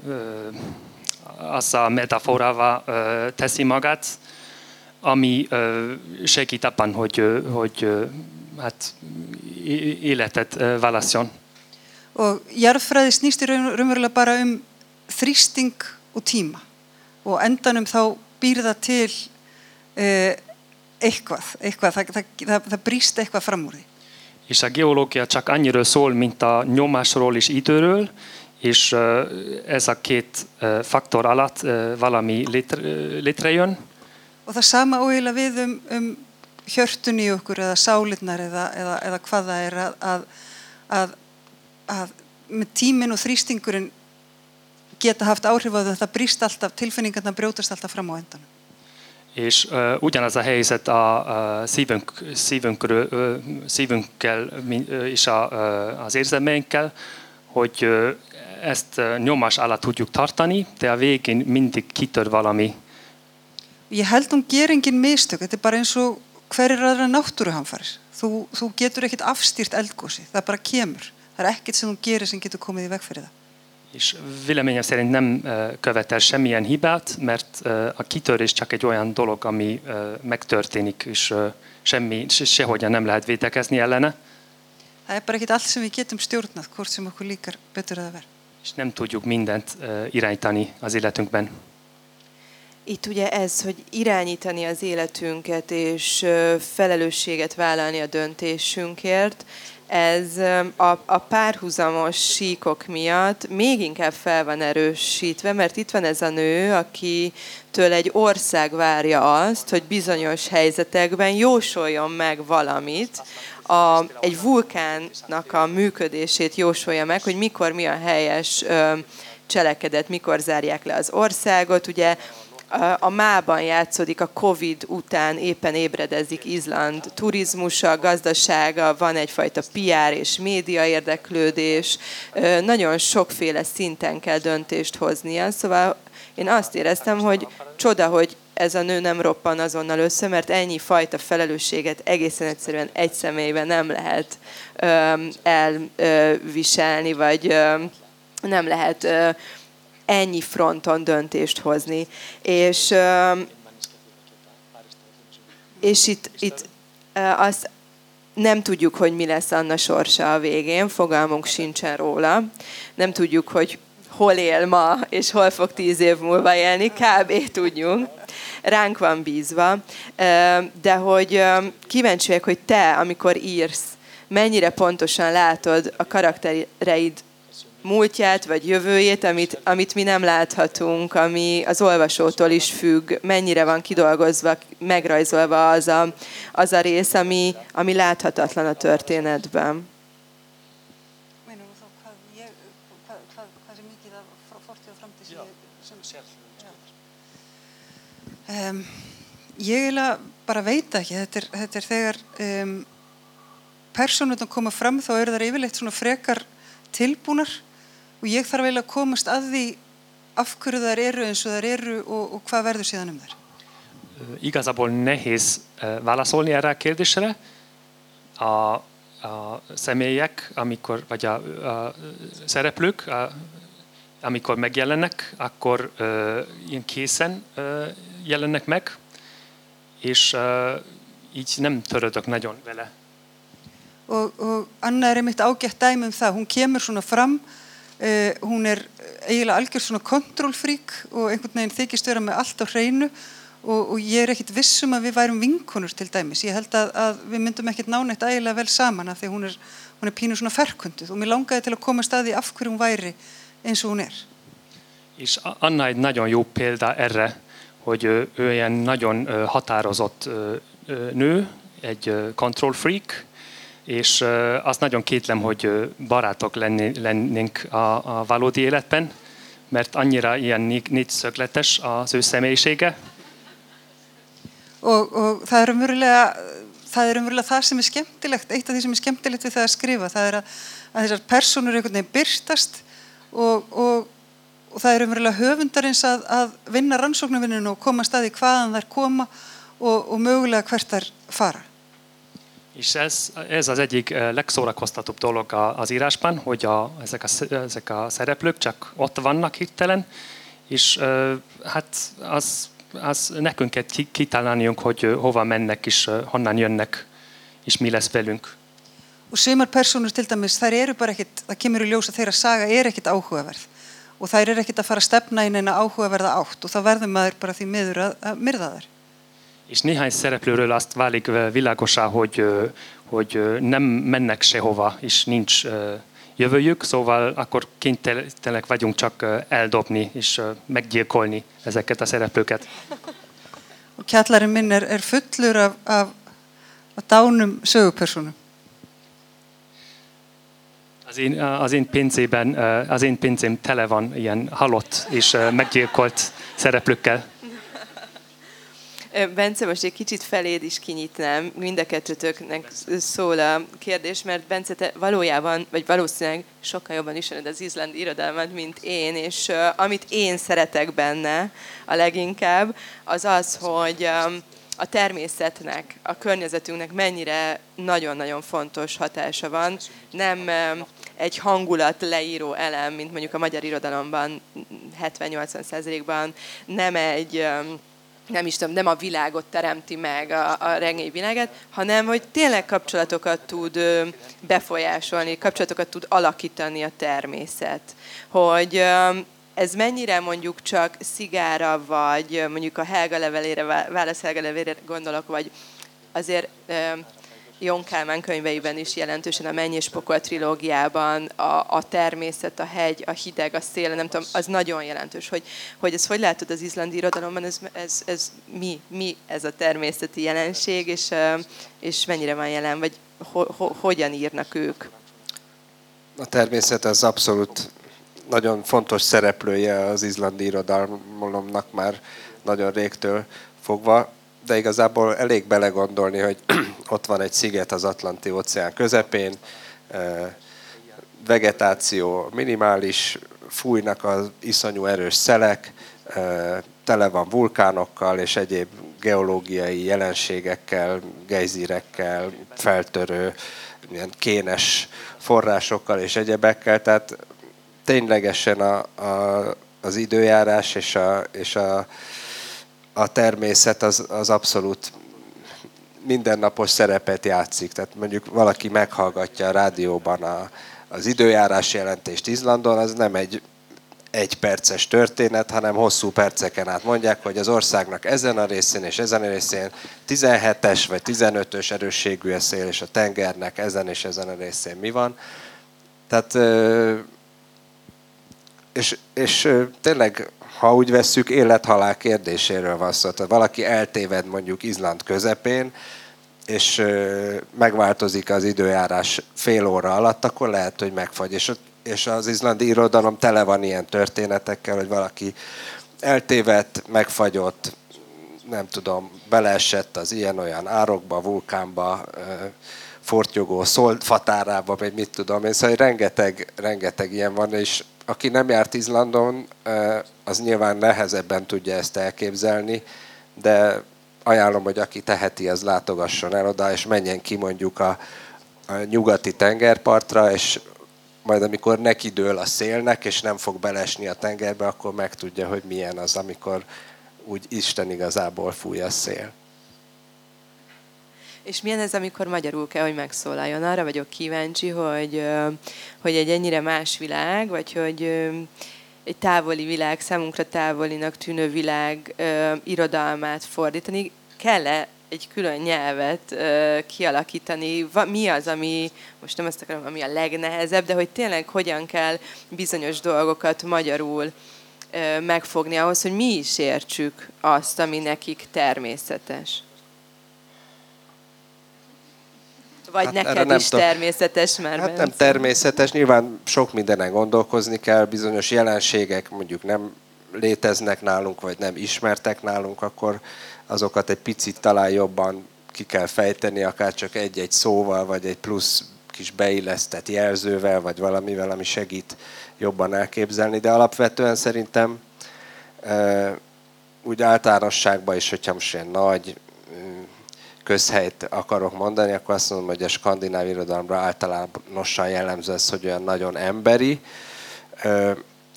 azzal a metaforával ö, teszi magát, ami ö, segít abban, hogy, hogy ö, hát, életet ö, válasszon. Og jarðfræði snýst í raun, raunverulega bara um þrýsting og tíma og endanum þá býr það til eitthvað, eitthvað það, það, það, brýst eitthvað fram úr því. És a geológia csak annyiről szól, mint a nyomásról és időről, és ez a két faktor alatt valami létre, létrejön, Og það sama óheila við um, um hjörtun í okkur eða sálirnar eða, eða, eða hvað það er að, að, að, með tímin og þrýstingurinn geta haft áhrif á að það brýst alltaf, tilfinningarna brjótast alltaf fram á endanum. És uh, ugyanaz a helyzet a, a szívünk, szívünkről, ö, szívünkkel ö, és a, ö, az érzelmeinkkel, hogy ö, ezt ö, nyomás alatt tudjuk tartani, de a végén mindig kitör valami. Ég held hún ger engin mistök, þetta er bara eins og hverjir aðra náttúruhamfarir. Þú, þú getur ekkit afstýrt eldgósi, það bara kemur. Það er ekkit sem þú gerir sem getur komið í veg fyrir það. És véleményem szerint nem követel semmilyen hibát, mert a kitörés csak egy olyan dolog, ami megtörténik, és semmi, se- sehogyan nem lehet védekezni ellene, Það er bara ekkit allt sem við getum stjórnað, hvort sem okkur líkar betur eða verð. és nem tudjuk mindent irányítani az életünkben. Itt ugye ez, hogy irányítani az életünket és felelősséget vállalni a döntésünkért, ez a, a párhuzamos síkok miatt még inkább fel van erősítve, mert itt van ez a nő, akitől egy ország várja azt, hogy bizonyos helyzetekben jósoljon meg valamit, a, egy vulkánnak a működését jósolja meg, hogy mikor mi a helyes ö, cselekedet, mikor zárják le az országot. Ugye a- mában játszódik a Covid után, éppen ébredezik Izland turizmusa, gazdasága, van egyfajta PR és média érdeklődés, nagyon sokféle szinten kell döntést hoznia, szóval én azt éreztem, hogy csoda, hogy ez a nő nem roppan azonnal össze, mert ennyi fajta felelősséget egészen egyszerűen egy személyben nem lehet elviselni, vagy nem lehet ennyi fronton döntést hozni. És, és itt, itt azt nem tudjuk, hogy mi lesz Anna sorsa a végén, fogalmunk sincsen róla. Nem tudjuk, hogy hol él ma, és hol fog tíz év múlva élni, kb. tudjunk. Ránk van bízva. De hogy kíváncsi vagyok, hogy te, amikor írsz, mennyire pontosan látod a karaktereid múltját vagy jövőjét, amit, amit mi nem láthatunk, ami az olvasótól is függ, mennyire van kidolgozva, megrajzolva az a, az a rész, ami, ami láthatatlan a történetben. Um, ég eiginlega bara veit ekki, þetta er, þetta er þegar um, persónutna koma fram þá eru það yfirleitt svona frekar tilbúnar og ég þarf eiginlega að komast að því af hverju þær eru eins og þær eru og, og hvað verður síðan um þær. Igazából nehéz válaszolni erre a kérdésre. A, a személyek, amikor, vagy a, a szereplők, a, amikor megjelennek, akkor uh, ilyen készen uh, jelennek meg, és uh, így nem törődök nagyon vele. Og, og Anna er einmitt ágætt dæmi um það, hún kemur svona fram, uh, hún er eiginlega algjör svona kontrólfrík og einhvern veginn þykist vera með allt á hreinu og, og ég er ekkit vissum að við værum vinkonur til dæmis. Ég held að, að við myndum ekkit nánætt ægilega vel saman af því hún er, hún er pínu svona ferkunduð og mér langaði til að koma staði af hverju hún væri eins og hún er. És Anna egy nagyon jó példa erre, hogy ő, ilyen nagyon határozott nő, egy control freak, és azt nagyon kétlem, hogy barátok lennénk a, a valódi életben, mert annyira ilyen négyszögletes az ő személyisége. Og, og það er umverulega það er umverulega það sem er skemmtilegt eitt af því sem er skemmtilegt við það að skrifa það er að, að þessar personur einhvern veginn byrstast og, og, og það er umverulega höfundarins að, að vinna rannsóknarvinninu og koma staði hvaðan þær koma og, og mögulega hvert þær fara És ez, ez az egyik legszórakoztatóbb dolog az írásban, hogy a, ezek, a, ezek a szereplők csak ott vannak hirtelen, és hát az az nekünk kell kitalálnunk, hogy hova mennek és honnan jönnek, és mi lesz velünk. Og sumar personur til dæmis, þær eru bara ekkit, það kemur í ljós að þeirra saga er ekkit áhugaverð og þær eru ekkit að fara að stefna inn eina áhugaverða átt og þá verður maður bara því miður að, að myrða þær. És néhány szereplőről azt válik világosá, hogy, hogy nem mennek sehova, és nincs jövőjük, szóval akkor kénytelenek vagyunk csak eldobni és meggyilkolni ezeket a szereplőket. *laughs* Og kjallarinn minn er, er fullur af, af, af dánum sögupersonum. Az én, az én pincében, az én pincém tele van ilyen halott és meggyilkolt szereplőkkel. Bence, most egy kicsit feléd is kinyitnám, mind a kettőtöknek szól a kérdés, mert Bence, te valójában, vagy valószínűleg sokkal jobban ismered az izlandi irodalmat, mint én, és uh, amit én szeretek benne a leginkább, az az, hogy um, a természetnek, a környezetünknek mennyire nagyon-nagyon fontos hatása van. Nem um, egy hangulat leíró elem, mint mondjuk a magyar irodalomban 70-80 százalékban, nem egy um, nem is tudom, nem a világot teremti meg, a, a regény világát, hanem hogy tényleg kapcsolatokat tud befolyásolni, kapcsolatokat tud alakítani a természet. Hogy ez mennyire mondjuk csak szigára, vagy mondjuk a Helga levelére, válasz Helga levelére gondolok, vagy azért Jon Kálmán könyveiben is jelentősen a Menny és Pokol trilógiában a, a természet, a hegy, a hideg, a szél, nem tudom, az nagyon jelentős, hogy, hogy ez hogy látod az izlandi irodalomban, ez, ez, ez mi, mi ez a természeti jelenség, és, és mennyire van jelen, vagy ho, ho, hogyan írnak ők? A természet az abszolút nagyon fontos szereplője az izlandi irodalomnak már nagyon régtől fogva de igazából elég belegondolni, hogy *clears throat* ott van egy sziget az Atlanti óceán közepén, vegetáció minimális, fújnak az iszonyú erős szelek, tele van vulkánokkal és egyéb geológiai jelenségekkel, gejzirekkel, feltörő, ilyen kénes forrásokkal és egyebekkel, tehát ténylegesen a, a, az időjárás és a, és a a természet az, az abszolút mindennapos szerepet játszik. Tehát mondjuk valaki meghallgatja a rádióban a, az időjárás jelentést Izlandon, az nem egy egy perces történet, hanem hosszú perceken át mondják, hogy az országnak ezen a részén és ezen a részén 17-es vagy 15-ös erősségű a szél, és a tengernek ezen és ezen a részén mi van. Tehát, és, és tényleg ha úgy vesszük, élethalál kérdéséről van szó. Tehát valaki eltéved mondjuk Izland közepén, és megváltozik az időjárás fél óra alatt, akkor lehet, hogy megfagy. És, és az izlandi irodalom tele van ilyen történetekkel, hogy valaki eltévedt, megfagyott, nem tudom, beleesett az ilyen-olyan árokba, vulkánba, fortyogó szolfatárába, vagy mit tudom én, szóval rengeteg, rengeteg ilyen van, és aki nem járt Izlandon, az nyilván nehezebben tudja ezt elképzelni, de ajánlom, hogy aki teheti, az látogasson el oda, és menjen ki mondjuk a, a nyugati tengerpartra, és majd amikor neki dől a szélnek, és nem fog belesni a tengerbe, akkor megtudja, hogy milyen az, amikor úgy Isten igazából fúj a szél. És milyen ez, amikor magyarul kell, hogy megszólaljon? Arra vagyok kíváncsi, hogy, hogy egy ennyire más világ, vagy hogy egy távoli világ, számunkra távolinak tűnő világ irodalmát fordítani, kell-e egy külön nyelvet kialakítani? Mi az, ami, most nem azt akarom, ami a legnehezebb, de hogy tényleg hogyan kell bizonyos dolgokat magyarul megfogni ahhoz, hogy mi is értsük azt, ami nekik természetes. Vagy hát neked nem is természetes már. Hát nem természetes, nyilván sok mindenen gondolkozni kell, bizonyos jelenségek mondjuk nem léteznek nálunk, vagy nem ismertek nálunk, akkor azokat egy picit talán jobban ki kell fejteni, akár csak egy-egy szóval, vagy egy plusz kis beillesztett jelzővel, vagy valamivel, ami segít jobban elképzelni, de alapvetően szerintem úgy általánosságban is, hogyha most ilyen nagy közhelyt akarok mondani, akkor azt mondom, hogy a skandináv irodalomra általánosan jellemző ez, hogy olyan nagyon emberi.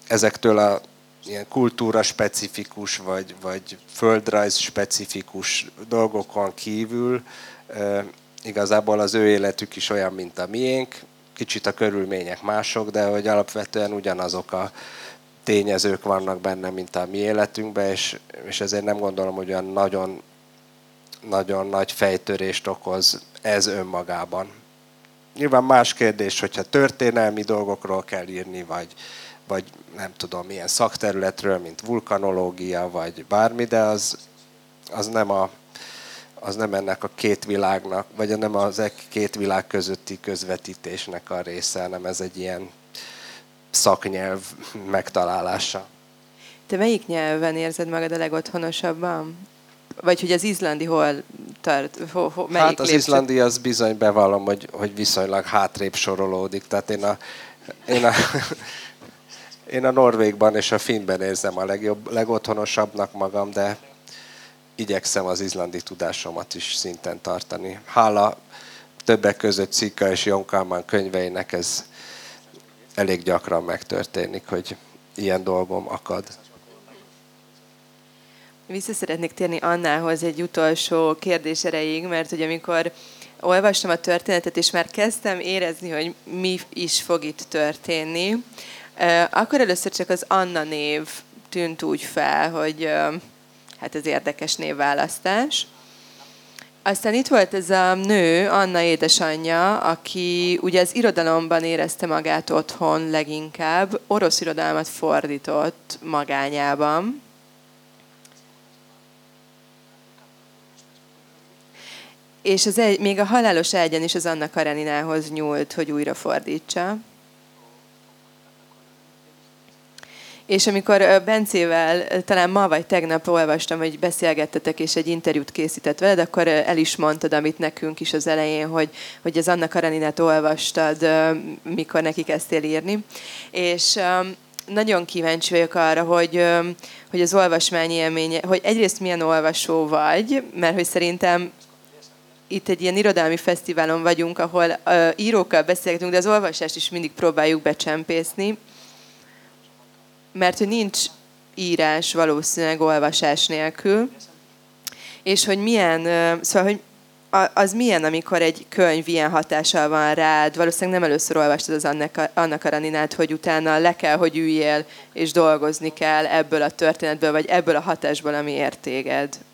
Ezektől a ilyen kultúra specifikus, vagy, vagy földrajz specifikus dolgokon kívül igazából az ő életük is olyan, mint a miénk. Kicsit a körülmények mások, de hogy alapvetően ugyanazok a tényezők vannak benne, mint a mi életünkben, és, és ezért nem gondolom, hogy olyan nagyon nagyon nagy fejtörést okoz ez önmagában. Nyilván más kérdés, hogyha történelmi dolgokról kell írni, vagy, vagy nem tudom, milyen szakterületről, mint vulkanológia, vagy bármi, de az, az nem a az nem ennek a két világnak, vagy nem az e két világ közötti közvetítésnek a része, hanem ez egy ilyen szaknyelv megtalálása. Te melyik nyelven érzed magad a legotthonosabban? Vagy hogy az izlandi hol tart? Ho, ho, melyik hát az lépcső? izlandi az bizony bevallom, hogy, hogy viszonylag hátrébb sorolódik. Tehát én a, én a, *laughs* én a Norvégban és a Finnben érzem a legjobb, legotthonosabbnak magam, de igyekszem az izlandi tudásomat is szinten tartani. Hála többek között Cika és Jonkalman könyveinek ez elég gyakran megtörténik, hogy ilyen dolgom akad. Vissza szeretnék térni Annához egy utolsó kérdés erejéig, mert hogy amikor olvastam a történetet, és már kezdtem érezni, hogy mi is fog itt történni, akkor először csak az Anna név tűnt úgy fel, hogy hát ez érdekes névválasztás. Aztán itt volt ez a nő, Anna édesanyja, aki ugye az irodalomban érezte magát otthon leginkább, orosz irodalmat fordított magányában. És az egy, még a halálos ágyan is az Anna Kareninához nyúlt, hogy újra fordítsa. És amikor Bencével talán ma vagy tegnap olvastam, hogy beszélgettetek, és egy interjút készített veled, akkor el is mondtad, amit nekünk is az elején, hogy, hogy az Anna Kareninát olvastad, mikor neki kezdtél írni. És nagyon kíváncsi vagyok arra, hogy, hogy az olvasmány élménye, hogy egyrészt milyen olvasó vagy, mert hogy szerintem itt egy ilyen irodalmi fesztiválon vagyunk, ahol uh, írókkal beszélgetünk, de az olvasást is mindig próbáljuk becsempészni, mert hogy nincs írás valószínűleg olvasás nélkül, és hogy milyen, uh, szóval, hogy az milyen, amikor egy könyv ilyen hatással van rád, valószínűleg nem először olvastad az Anna Karaninát, hogy utána le kell, hogy üljél, és dolgozni kell ebből a történetből, vagy ebből a hatásból, ami értéged. Eh,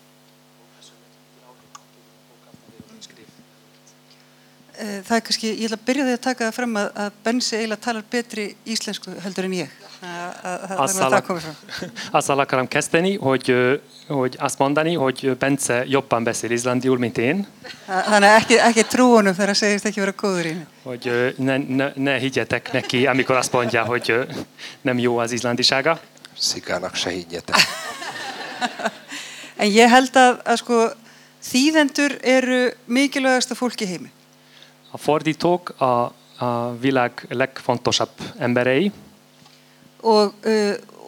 það er kannski, ég ætla að byrja því að taka það fram að, að Bensi eiginlega talar betri íslensku heldur en ég. Azzal akarom kezdeni, hogy, hogy azt mondani, hogy Bence jobban beszél izlandiul, mint én. Þannig ekki, ekki trúunum þegar segist ekki vera góður í Hogy ne, ne, ne higgyetek neki, amikor azt mondja, hogy nem jó az izlandisága. Szikának se higgyetek. *laughs* En ég held að, að sko, þýðendur eru mikilvægasta fólk í heimi. A fordítók a, a világ legfontosabb emberei, Og,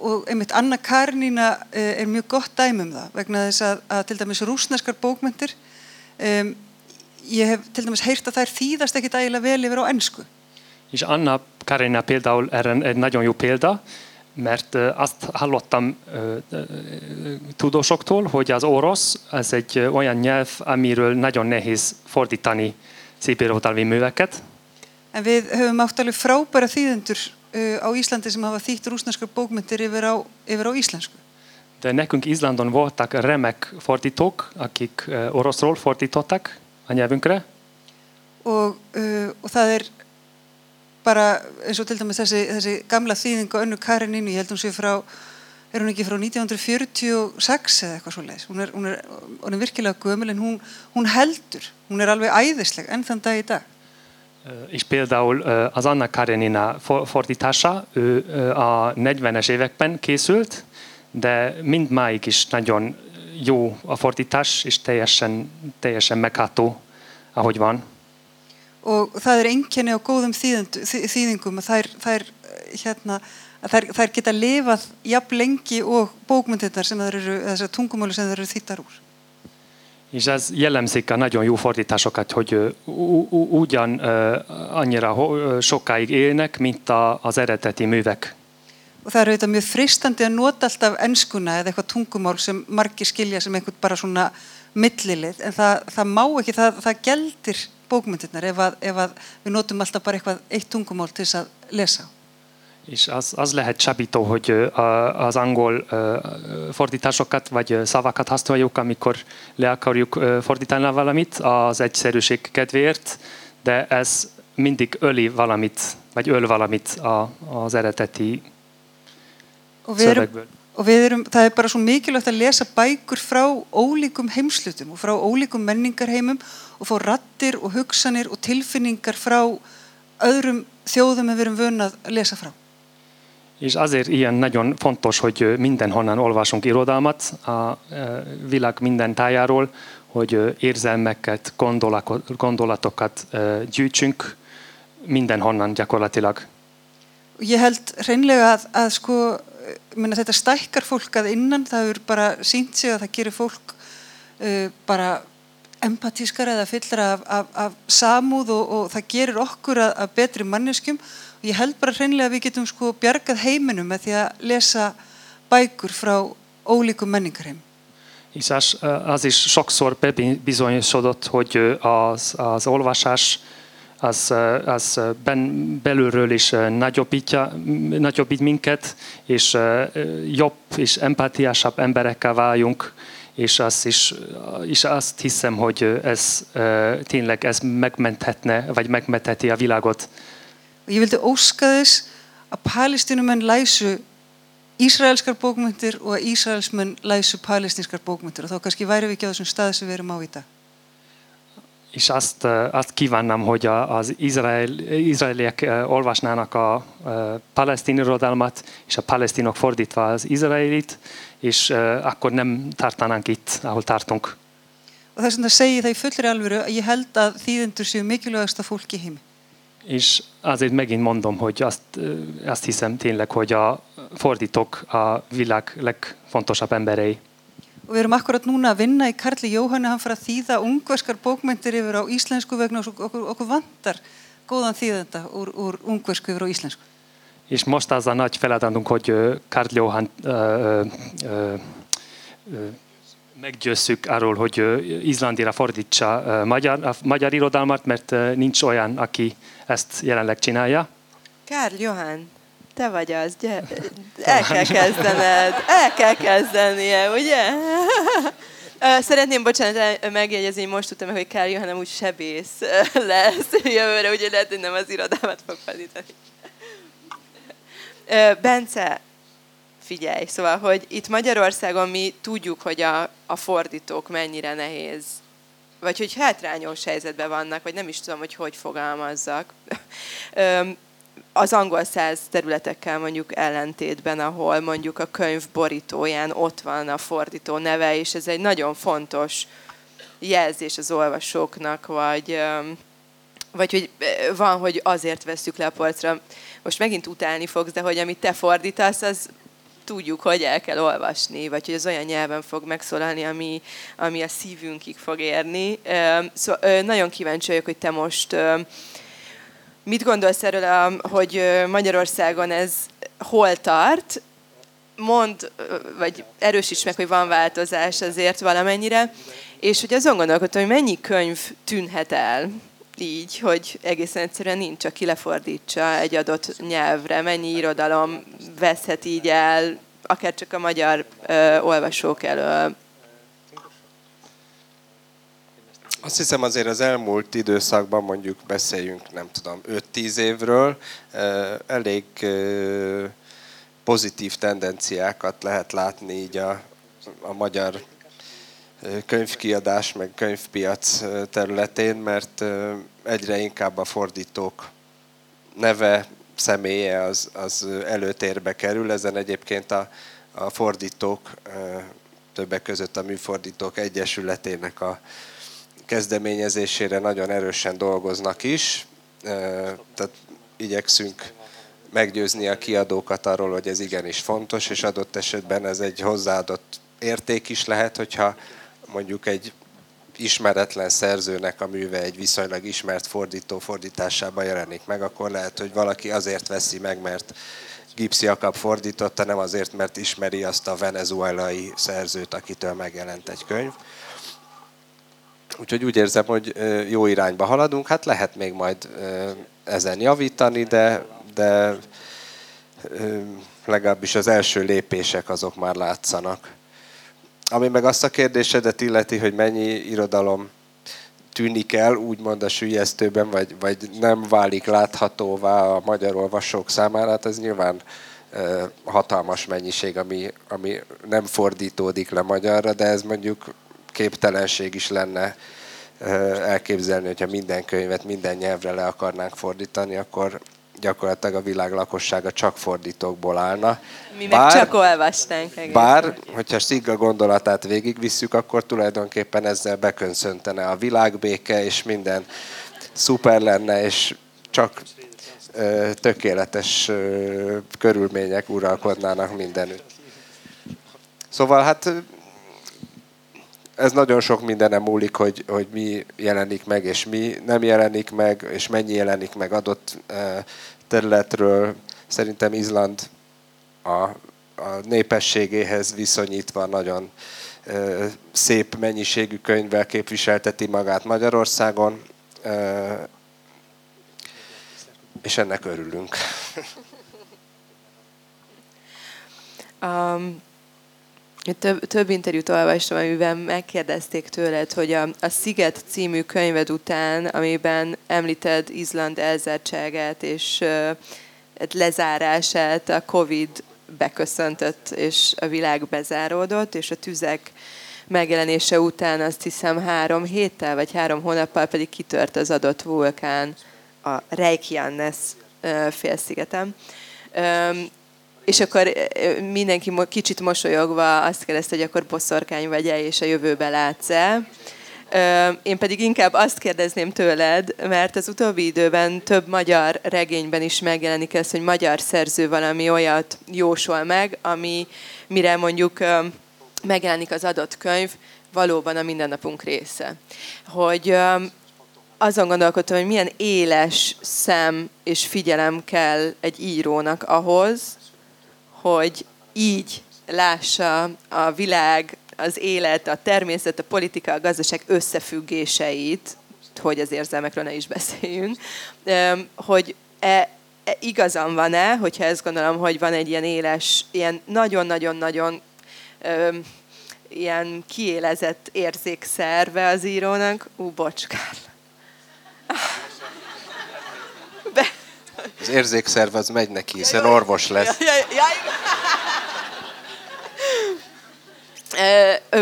og einmitt Anna Karenína uh, er mjög gott dæmi um það vegna þess að, að til dæmis rúsneskar bókmyndir, um, ég hef til dæmis heyrt að þær þýðast ekki dægilega vel yfir á ennsku. és Anna Karenina például erre egy nagyon jó példa, mert azt hallottam tudósoktól, hogy az orosz ez egy olyan nyelv, amiről nagyon nehéz fordítani szépirodalmi műveket, En við höfum átt alveg frábæra þýðendur uh, á Íslandi sem hafa þýtt rúsneskar bókmyndir yfir á, yfir á íslensku. de nekünk Izlandon voltak remek fordítók, akik ö, oroszról fordítottak a nyelvünkre, Og, uh, og það er bara eins og til dæmis þessi, þessi gamla þýðing á önnu Karenínu, ég held hún sé frá, er hún ekki frá 1946 eða eitthvað svo leiðis. Hún hún hún er virkilega gömul en hún, hún heldur, hún er alveg æðisleg enn þann dag í dag. És például az Anna Karenina for- fordítása ő ö, a 40-es években készült, de mindmáig is nagyon jó a fordítás, és teljesen, teljesen megható, ahogy van. og það er einkenni á góðum þýðingum að þær, þær, hérna, að þær, þær geta lifað jafn lengi og bókmyndirnar sem þær eru, þessar tungumáli sem þær eru þýttar úr. És ez jellemzik a nagyon jó fordításokat, hogy ugyan annyira sokáig élnek, mint a, az eredeti művek. Og það er auðvitað mjög freistandi að nota alltaf enskuna eða eitthvað tungumál sem margir skilja sem einhvern bara svona millilið, en það, það má ekki, það, það geldir bókmyndirnar ef að, ef að við notum alltaf bara eitthvað eitt tungumál til þess að lesa. á. És az, az lehet csábító, hogy az angol fordításokat vagy szavakat használjuk, amikor le akarjuk fordítani valamit az egyszerűség kedvéért, de ez mindig öli valamit, vagy öl valamit a, az eredeti szövegből. og erum, það er bara svo mikilvægt að lesa bækur frá ólíkum heimslutum og frá ólíkum menningarheimum og fá rattir og hugsanir og tilfinningar frá öðrum þjóðum en við erum vön að lesa frá. És azért ilyen nagyon fontos, hogy mindenhonnan olvasunk irodalmat a világ minden tájáról, hogy érzelmeket, gondolatokat gyűjtsünk mindenhonnan gyakorlatilag. Ég held hreinlega að, að sko, minna, þetta stækkar fólk að innan, það er bara sínt sig að það gerir fólk uh, bara empatískara eða fyllra af, af, af samúð og, og það gerir okkur að, að betri manneskjum og ég held bara hreinlega að við getum sko bjargað heiminum með því að lesa bækur frá ólíkum menningarheim. És az, is sokszor bebizonyosodott, hogy az, az olvasás az, az ben, belülről is nagyobbítja, nagyobbít minket, és jobb és empátiásabb emberekkel váljunk, és azt, is, és azt hiszem, hogy ez tényleg ez megmenthetne, vagy megmentheti a világot. Og ég vildi óska þess að palestinumenn læsu Ísraelskar bókmyndir og að Ísraelsmenn læsu palestinskar bókmyndir og þá kannski væri við ekki á þessum stað sem við erum á í dag. És azt, azt kívánnám, hogy az izrael, izraeliek olvasnának a palesztin irodalmat, és a palesztinok fordítva az izraelit, és akkor nem tartanánk itt, ahol tartunk. Og þess vegna segi það í fullri alvöru að ég held að þýðendur séu mikilvægasta fólk í heimi. És azért megint mondom, hogy azt, azt hiszem tényleg, hogy a fordítók a világ legfontosabb emberei. Og við erum akkurat núna að vinna í Karli Jóhanni, hann fara að þýða ungverskar bókmyndir yfir á íslensku vegna að okkur, okkur vantar góðan þýðenda úr, úr ungversku yfir á íslensku. És most az a nagy feladatunk, hogy Karl Johan ö, ö, ö, ö, meggyőzzük arról, hogy izlandira fordítsa ö, magyar, a magyar irodalmat, mert nincs olyan, aki ezt jelenleg csinálja. Kárl Johann, te vagy az, gyere, *laughs* el kell kezdened, el kell kezdenie, ugye? Szeretném, bocsánat, megjegyezni, hogy most tudtam meg, hogy Kárl Johann amúgy sebész lesz jövőre, úgyhogy lehet, hogy nem az irodámat fog fordítani. Bence, figyelj, szóval, hogy itt Magyarországon mi tudjuk, hogy a, a fordítók mennyire nehéz, vagy hogy hátrányos helyzetben vannak, vagy nem is tudom, hogy hogy fogalmazzak. *laughs* Az angol száz területekkel mondjuk ellentétben, ahol mondjuk a könyv borítóján ott van a fordító neve, és ez egy nagyon fontos jelzés az olvasóknak, vagy, vagy hogy van, hogy azért veszük le a polcra. Most megint utálni fogsz, de hogy amit te fordítasz, az tudjuk, hogy el kell olvasni, vagy hogy az olyan nyelven fog megszólalni, ami, ami a szívünkig fog érni. Szóval nagyon kíváncsi vagyok, hogy te most mit gondolsz erről, hogy Magyarországon ez hol tart, mond, vagy erősíts meg, hogy van változás azért valamennyire, és hogy azon gondolkodtam, hogy mennyi könyv tűnhet el így, hogy egészen egyszerűen nincs, aki lefordítsa egy adott nyelvre, mennyi irodalom veszhet így el, akár csak a magyar ö, olvasók elől. Azt hiszem azért az elmúlt időszakban mondjuk beszéljünk, nem tudom, 5-10 évről, elég pozitív tendenciákat lehet látni így a, a magyar könyvkiadás, meg könyvpiac területén, mert egyre inkább a fordítók neve, személye az, az előtérbe kerül. Ezen egyébként a, a fordítók, többek között a Műfordítók Egyesületének a kezdeményezésére nagyon erősen dolgoznak is. Tehát igyekszünk meggyőzni a kiadókat arról, hogy ez igenis fontos, és adott esetben ez egy hozzáadott érték is lehet, hogyha mondjuk egy ismeretlen szerzőnek a műve egy viszonylag ismert fordító fordításában jelenik meg, akkor lehet, hogy valaki azért veszi meg, mert Gipsy Jakab fordította, nem azért, mert ismeri azt a venezuelai szerzőt, akitől megjelent egy könyv. Úgyhogy úgy érzem, hogy jó irányba haladunk. Hát lehet még majd ezen javítani, de, de legalábbis az első lépések azok már látszanak. Ami meg azt a kérdésedet illeti, hogy mennyi irodalom tűnik el, úgymond a sülyeztőben, vagy, vagy nem válik láthatóvá a magyar olvasók számára, hát ez nyilván hatalmas mennyiség, ami, ami nem fordítódik le magyarra, de ez mondjuk képtelenség is lenne elképzelni, hogyha minden könyvet minden nyelvre le akarnánk fordítani, akkor gyakorlatilag a világ lakossága csak fordítókból állna. Mi bár, meg csak olvastánk. Egészen. Bár, hogyha Sziga gondolatát végigvisszük, akkor tulajdonképpen ezzel bekönszöntene a világbéke, és minden szuper lenne, és csak ö, tökéletes ö, körülmények uralkodnának mindenütt. Szóval hát ez nagyon sok mindenem múlik, hogy, hogy mi jelenik meg, és mi nem jelenik meg, és mennyi jelenik meg adott területről. Szerintem Izland a, a népességéhez viszonyítva nagyon szép mennyiségű könyvvel képviselteti magát Magyarországon, és ennek örülünk. *laughs* Um, több, több interjút olvastam, amiben megkérdezték tőled, hogy a, a Sziget című könyved után, amiben említed Izland elzártságát és uh, lezárását, a Covid beköszöntött, és a világ bezáródott, és a tüzek megjelenése után azt hiszem három héttel, vagy három hónappal pedig kitört az adott vulkán a Reykjanes félszigeten. És akkor mindenki kicsit mosolyogva azt kérdezte, hogy akkor boszorkány vagy-e, és a jövőbe látsz-e. Én pedig inkább azt kérdezném tőled, mert az utóbbi időben több magyar regényben is megjelenik ez, hogy magyar szerző valami olyat jósol meg, ami mire mondjuk megjelenik az adott könyv, valóban a mindennapunk része. Hogy azon gondolkodtam, hogy milyen éles szem és figyelem kell egy írónak ahhoz, hogy így lássa a világ, az élet, a természet, a politika, a gazdaság összefüggéseit, hogy az érzelmekről ne is beszéljünk, hogy e, e, igazam van-e, hogyha ezt gondolom, hogy van egy ilyen éles, ilyen nagyon-nagyon-nagyon ilyen kiélezett érzékszerve az írónak. Ú, bocs, *laughs* Be... Az érzékszerv az megy neki, hiszen orvos lesz. Ja, ja, ja,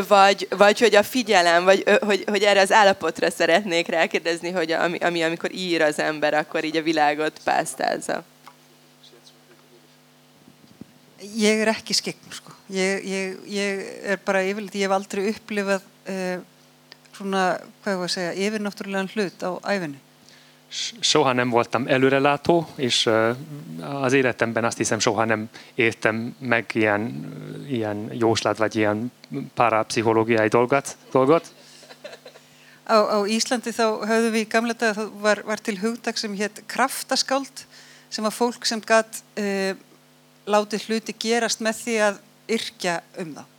vagy, vagy hogy a figyelem, vagy hogy, hogy erre az állapotra szeretnék rákérdezni, hogy ami, ami amikor ír az ember, akkor így a világot pásztázza. Ég er ekki skegn, sko. Ég, ég, ég er bara yfirleitt, ég hef aldrei upplifað uh, svona, hvað ég var að segja, yfirnáttúrulegan hlut á æfinni. Soha nem voltam előrelátó, és az életemben azt hiszem soha nem értem meg ilyen, ilyen jóslat, vagy ilyen parapszichológiai dolgot. dolgot. Á, á Íslandi þá höfðum við í gamla dag, var, var til hugdag sem hétt kraftaskáld, sem var fólk sem gatt uh, látið hluti gerast með því að yrkja um það.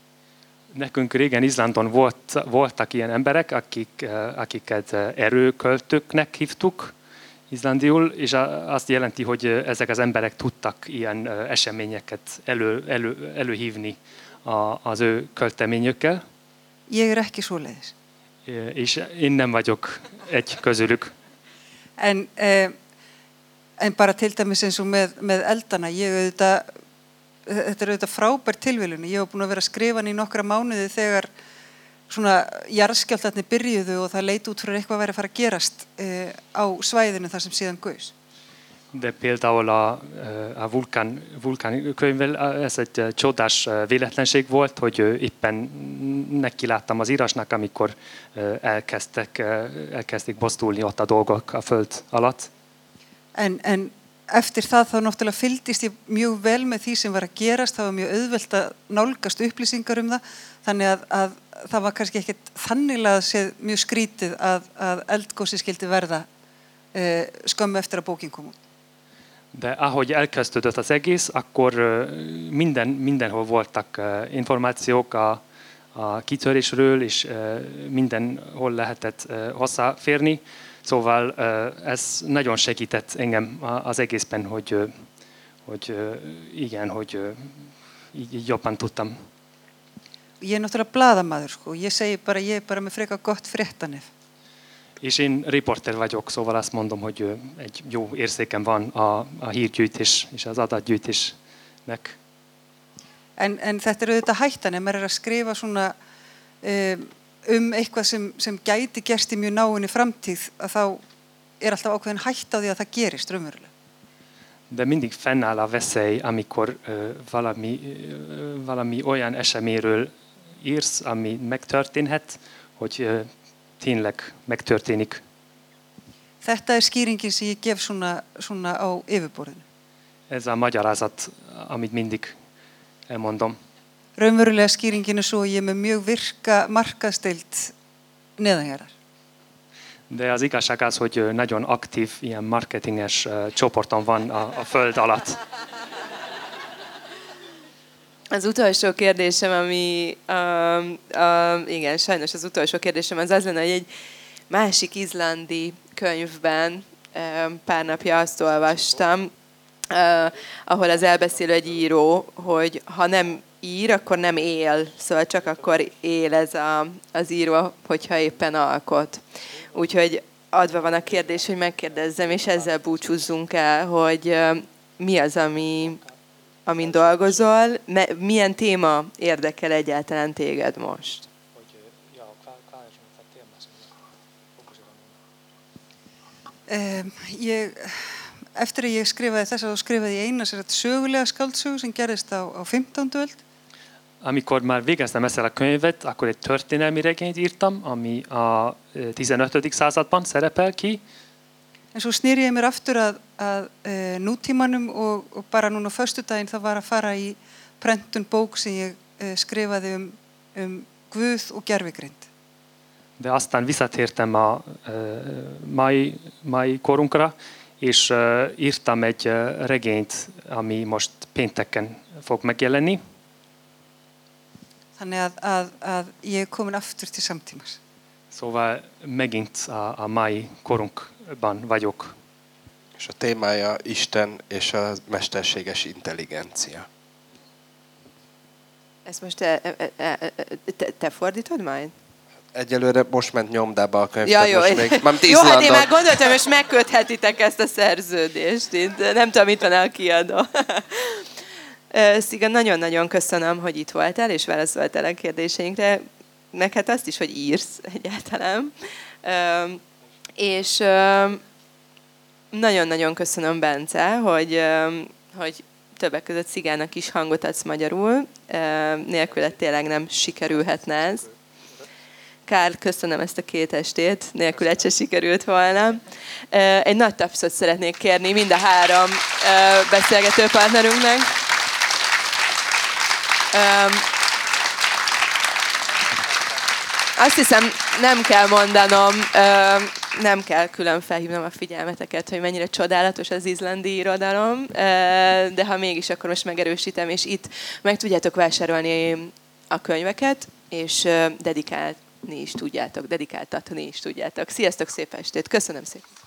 Nekünk régen Izlandon volt, voltak ilyen emberek, akik, akiket erőköltőknek hívtuk izlandiul, és azt jelenti, hogy ezek az emberek tudtak ilyen eseményeket elő, elő, előhívni a, az ő költeményükkel, Ég er ekki svoleiðis. És én nem vagyok egy közülük. En, eh, en bara til dæmis eins og með, með eldana, ég auðvitað, þetta er auðvitað frábær tilvílun. Ég hef búin að vera að skrifa hann í nokkra mánuði þegar svona jarðskjáltarnir byrjuðu og það leit út fyrir eitthvað að vera að fara að gerast eh, á svæðinu þar sem síðan. De például a, a vulkán, vulkán könyvvel ez egy eh, csodás eh, véletlenség volt, hogy eh, éppen neki láttam az írásnak, amikor eh, elkezdtek, eh, elkezdték bosztulni ott a dolgok a föld alatt. En, en eftir það þá náttúrulega fylgdist ég mjög vel með því sem var að gerast, það var mjög auðvelt að nálgast upplýsingar um það, þannig að, að það var kannski ekkit þanniglega séð mjög skrítið að, að eldgósi skildi verða eh, skömmu eftir að bókin kom út. De ahogy elkezdődött az egész, akkor eh, minden, mindenhol voltak eh, információk a, a kitörésről, és mindenhol lehetett eh, hozzáférni. Szóval ez nagyon segített engem az egészben, hogy, hogy igen, hogy így jobban tudtam. Ég er náttúrulega bladamaður sko, ég segi bara, ég er bara með freka gott fréttanef. És én riporter vagyok, szóval azt mondom, hogy ö, egy jó érzékem van a, a hírgyűjtés és az adatgyűjtésnek. En, en þetta er auðvitað hættan, ef maður er að skrifa svona um, um eitthvað sem, sem gæti gerst í mjög náinni framtíð, að þá er alltaf ákveðin hætt á því að það gerist raunverulega. De mindig fennáll a veszély, amikor ö, valami, ö, valami olyan eseményről írsz, ami megtörténhet, hogy tényleg megtörténik. Þetta er skýringin sem ég gef svona, svona á yfirborðinu. Ez a magyarázat, amit mindig elmondom. Raunverulega skýringin er svo að ég er með mjög virka markaðsteilt neðanjarar. De az igazság az, hogy nagyon aktív ilyen marketinges ö, csoportom van a, a föld alatt. Az utolsó kérdésem, ami, um, um, igen, sajnos az utolsó kérdésem az az lenne, hogy egy másik izlandi könyvben um, pár napja azt olvastam, uh, ahol az elbeszél egy író, hogy ha nem ír, akkor nem él. Szóval csak akkor él ez a, az író, hogyha éppen alkot. Úgyhogy adva van a kérdés, hogy megkérdezzem, és ezzel búcsúzzunk el, hogy um, mi az, ami, amin dolgozol, me, milyen téma érdekel egyáltalán téged most? Ég, eftir að ég skrifaði þess að skrifaði ég eina sér sögulega skáldsögu sem gerist á, á 15. öld. Amikor már végeztem ezzel a könyvet, akkor egy történelmi regényt írtam, ami a ö, 15. században szerepel ki, En svo snýri ég mér aftur að, að e, nútímanum og, og bara núna á föstudaginn það var að fara í prentun bók sem ég e, skrifaði um, um Guð og gerfigrind. de aztán visszatértem a ö, mai, mai korunkra, és írtam egy ö, regényt, ami most pénteken fog megjelenni. Þannig að, að, að ég er komin aftur til samtímas. Szóval megint a, a mai korunkban vagyok. És a témája Isten és a mesterséges intelligencia. Ezt most te, e- e- e- te, te fordítod majd? Egyelőre most ment nyomdába a könyv, Ja, jó. most még, *laughs* mármint jó, hát én már gondoltam, és megköthetitek ezt a szerződést. Itt nem tudom, mit van a kiadó. *laughs* Sziga, nagyon-nagyon köszönöm, hogy itt voltál, és válaszoltál a kérdéseinkre, meg hát azt is, hogy írsz egyáltalán. És nagyon-nagyon köszönöm, Bence, hogy, hogy többek között Szigának is hangot adsz magyarul. Nélküle tényleg nem sikerülhetne ez. Kár, köszönöm ezt a két estét, nélkül se sikerült volna. Egy nagy tapsot szeretnék kérni mind a három beszélgető partnerünknek. Azt hiszem, nem kell mondanom, nem kell külön felhívnom a figyelmeteket, hogy mennyire csodálatos az izlandi irodalom, de ha mégis, akkor most megerősítem, és itt meg tudjátok vásárolni a könyveket, és dedikálni is tudjátok, dedikáltatni is tudjátok. Sziasztok, szép estét! Köszönöm szépen!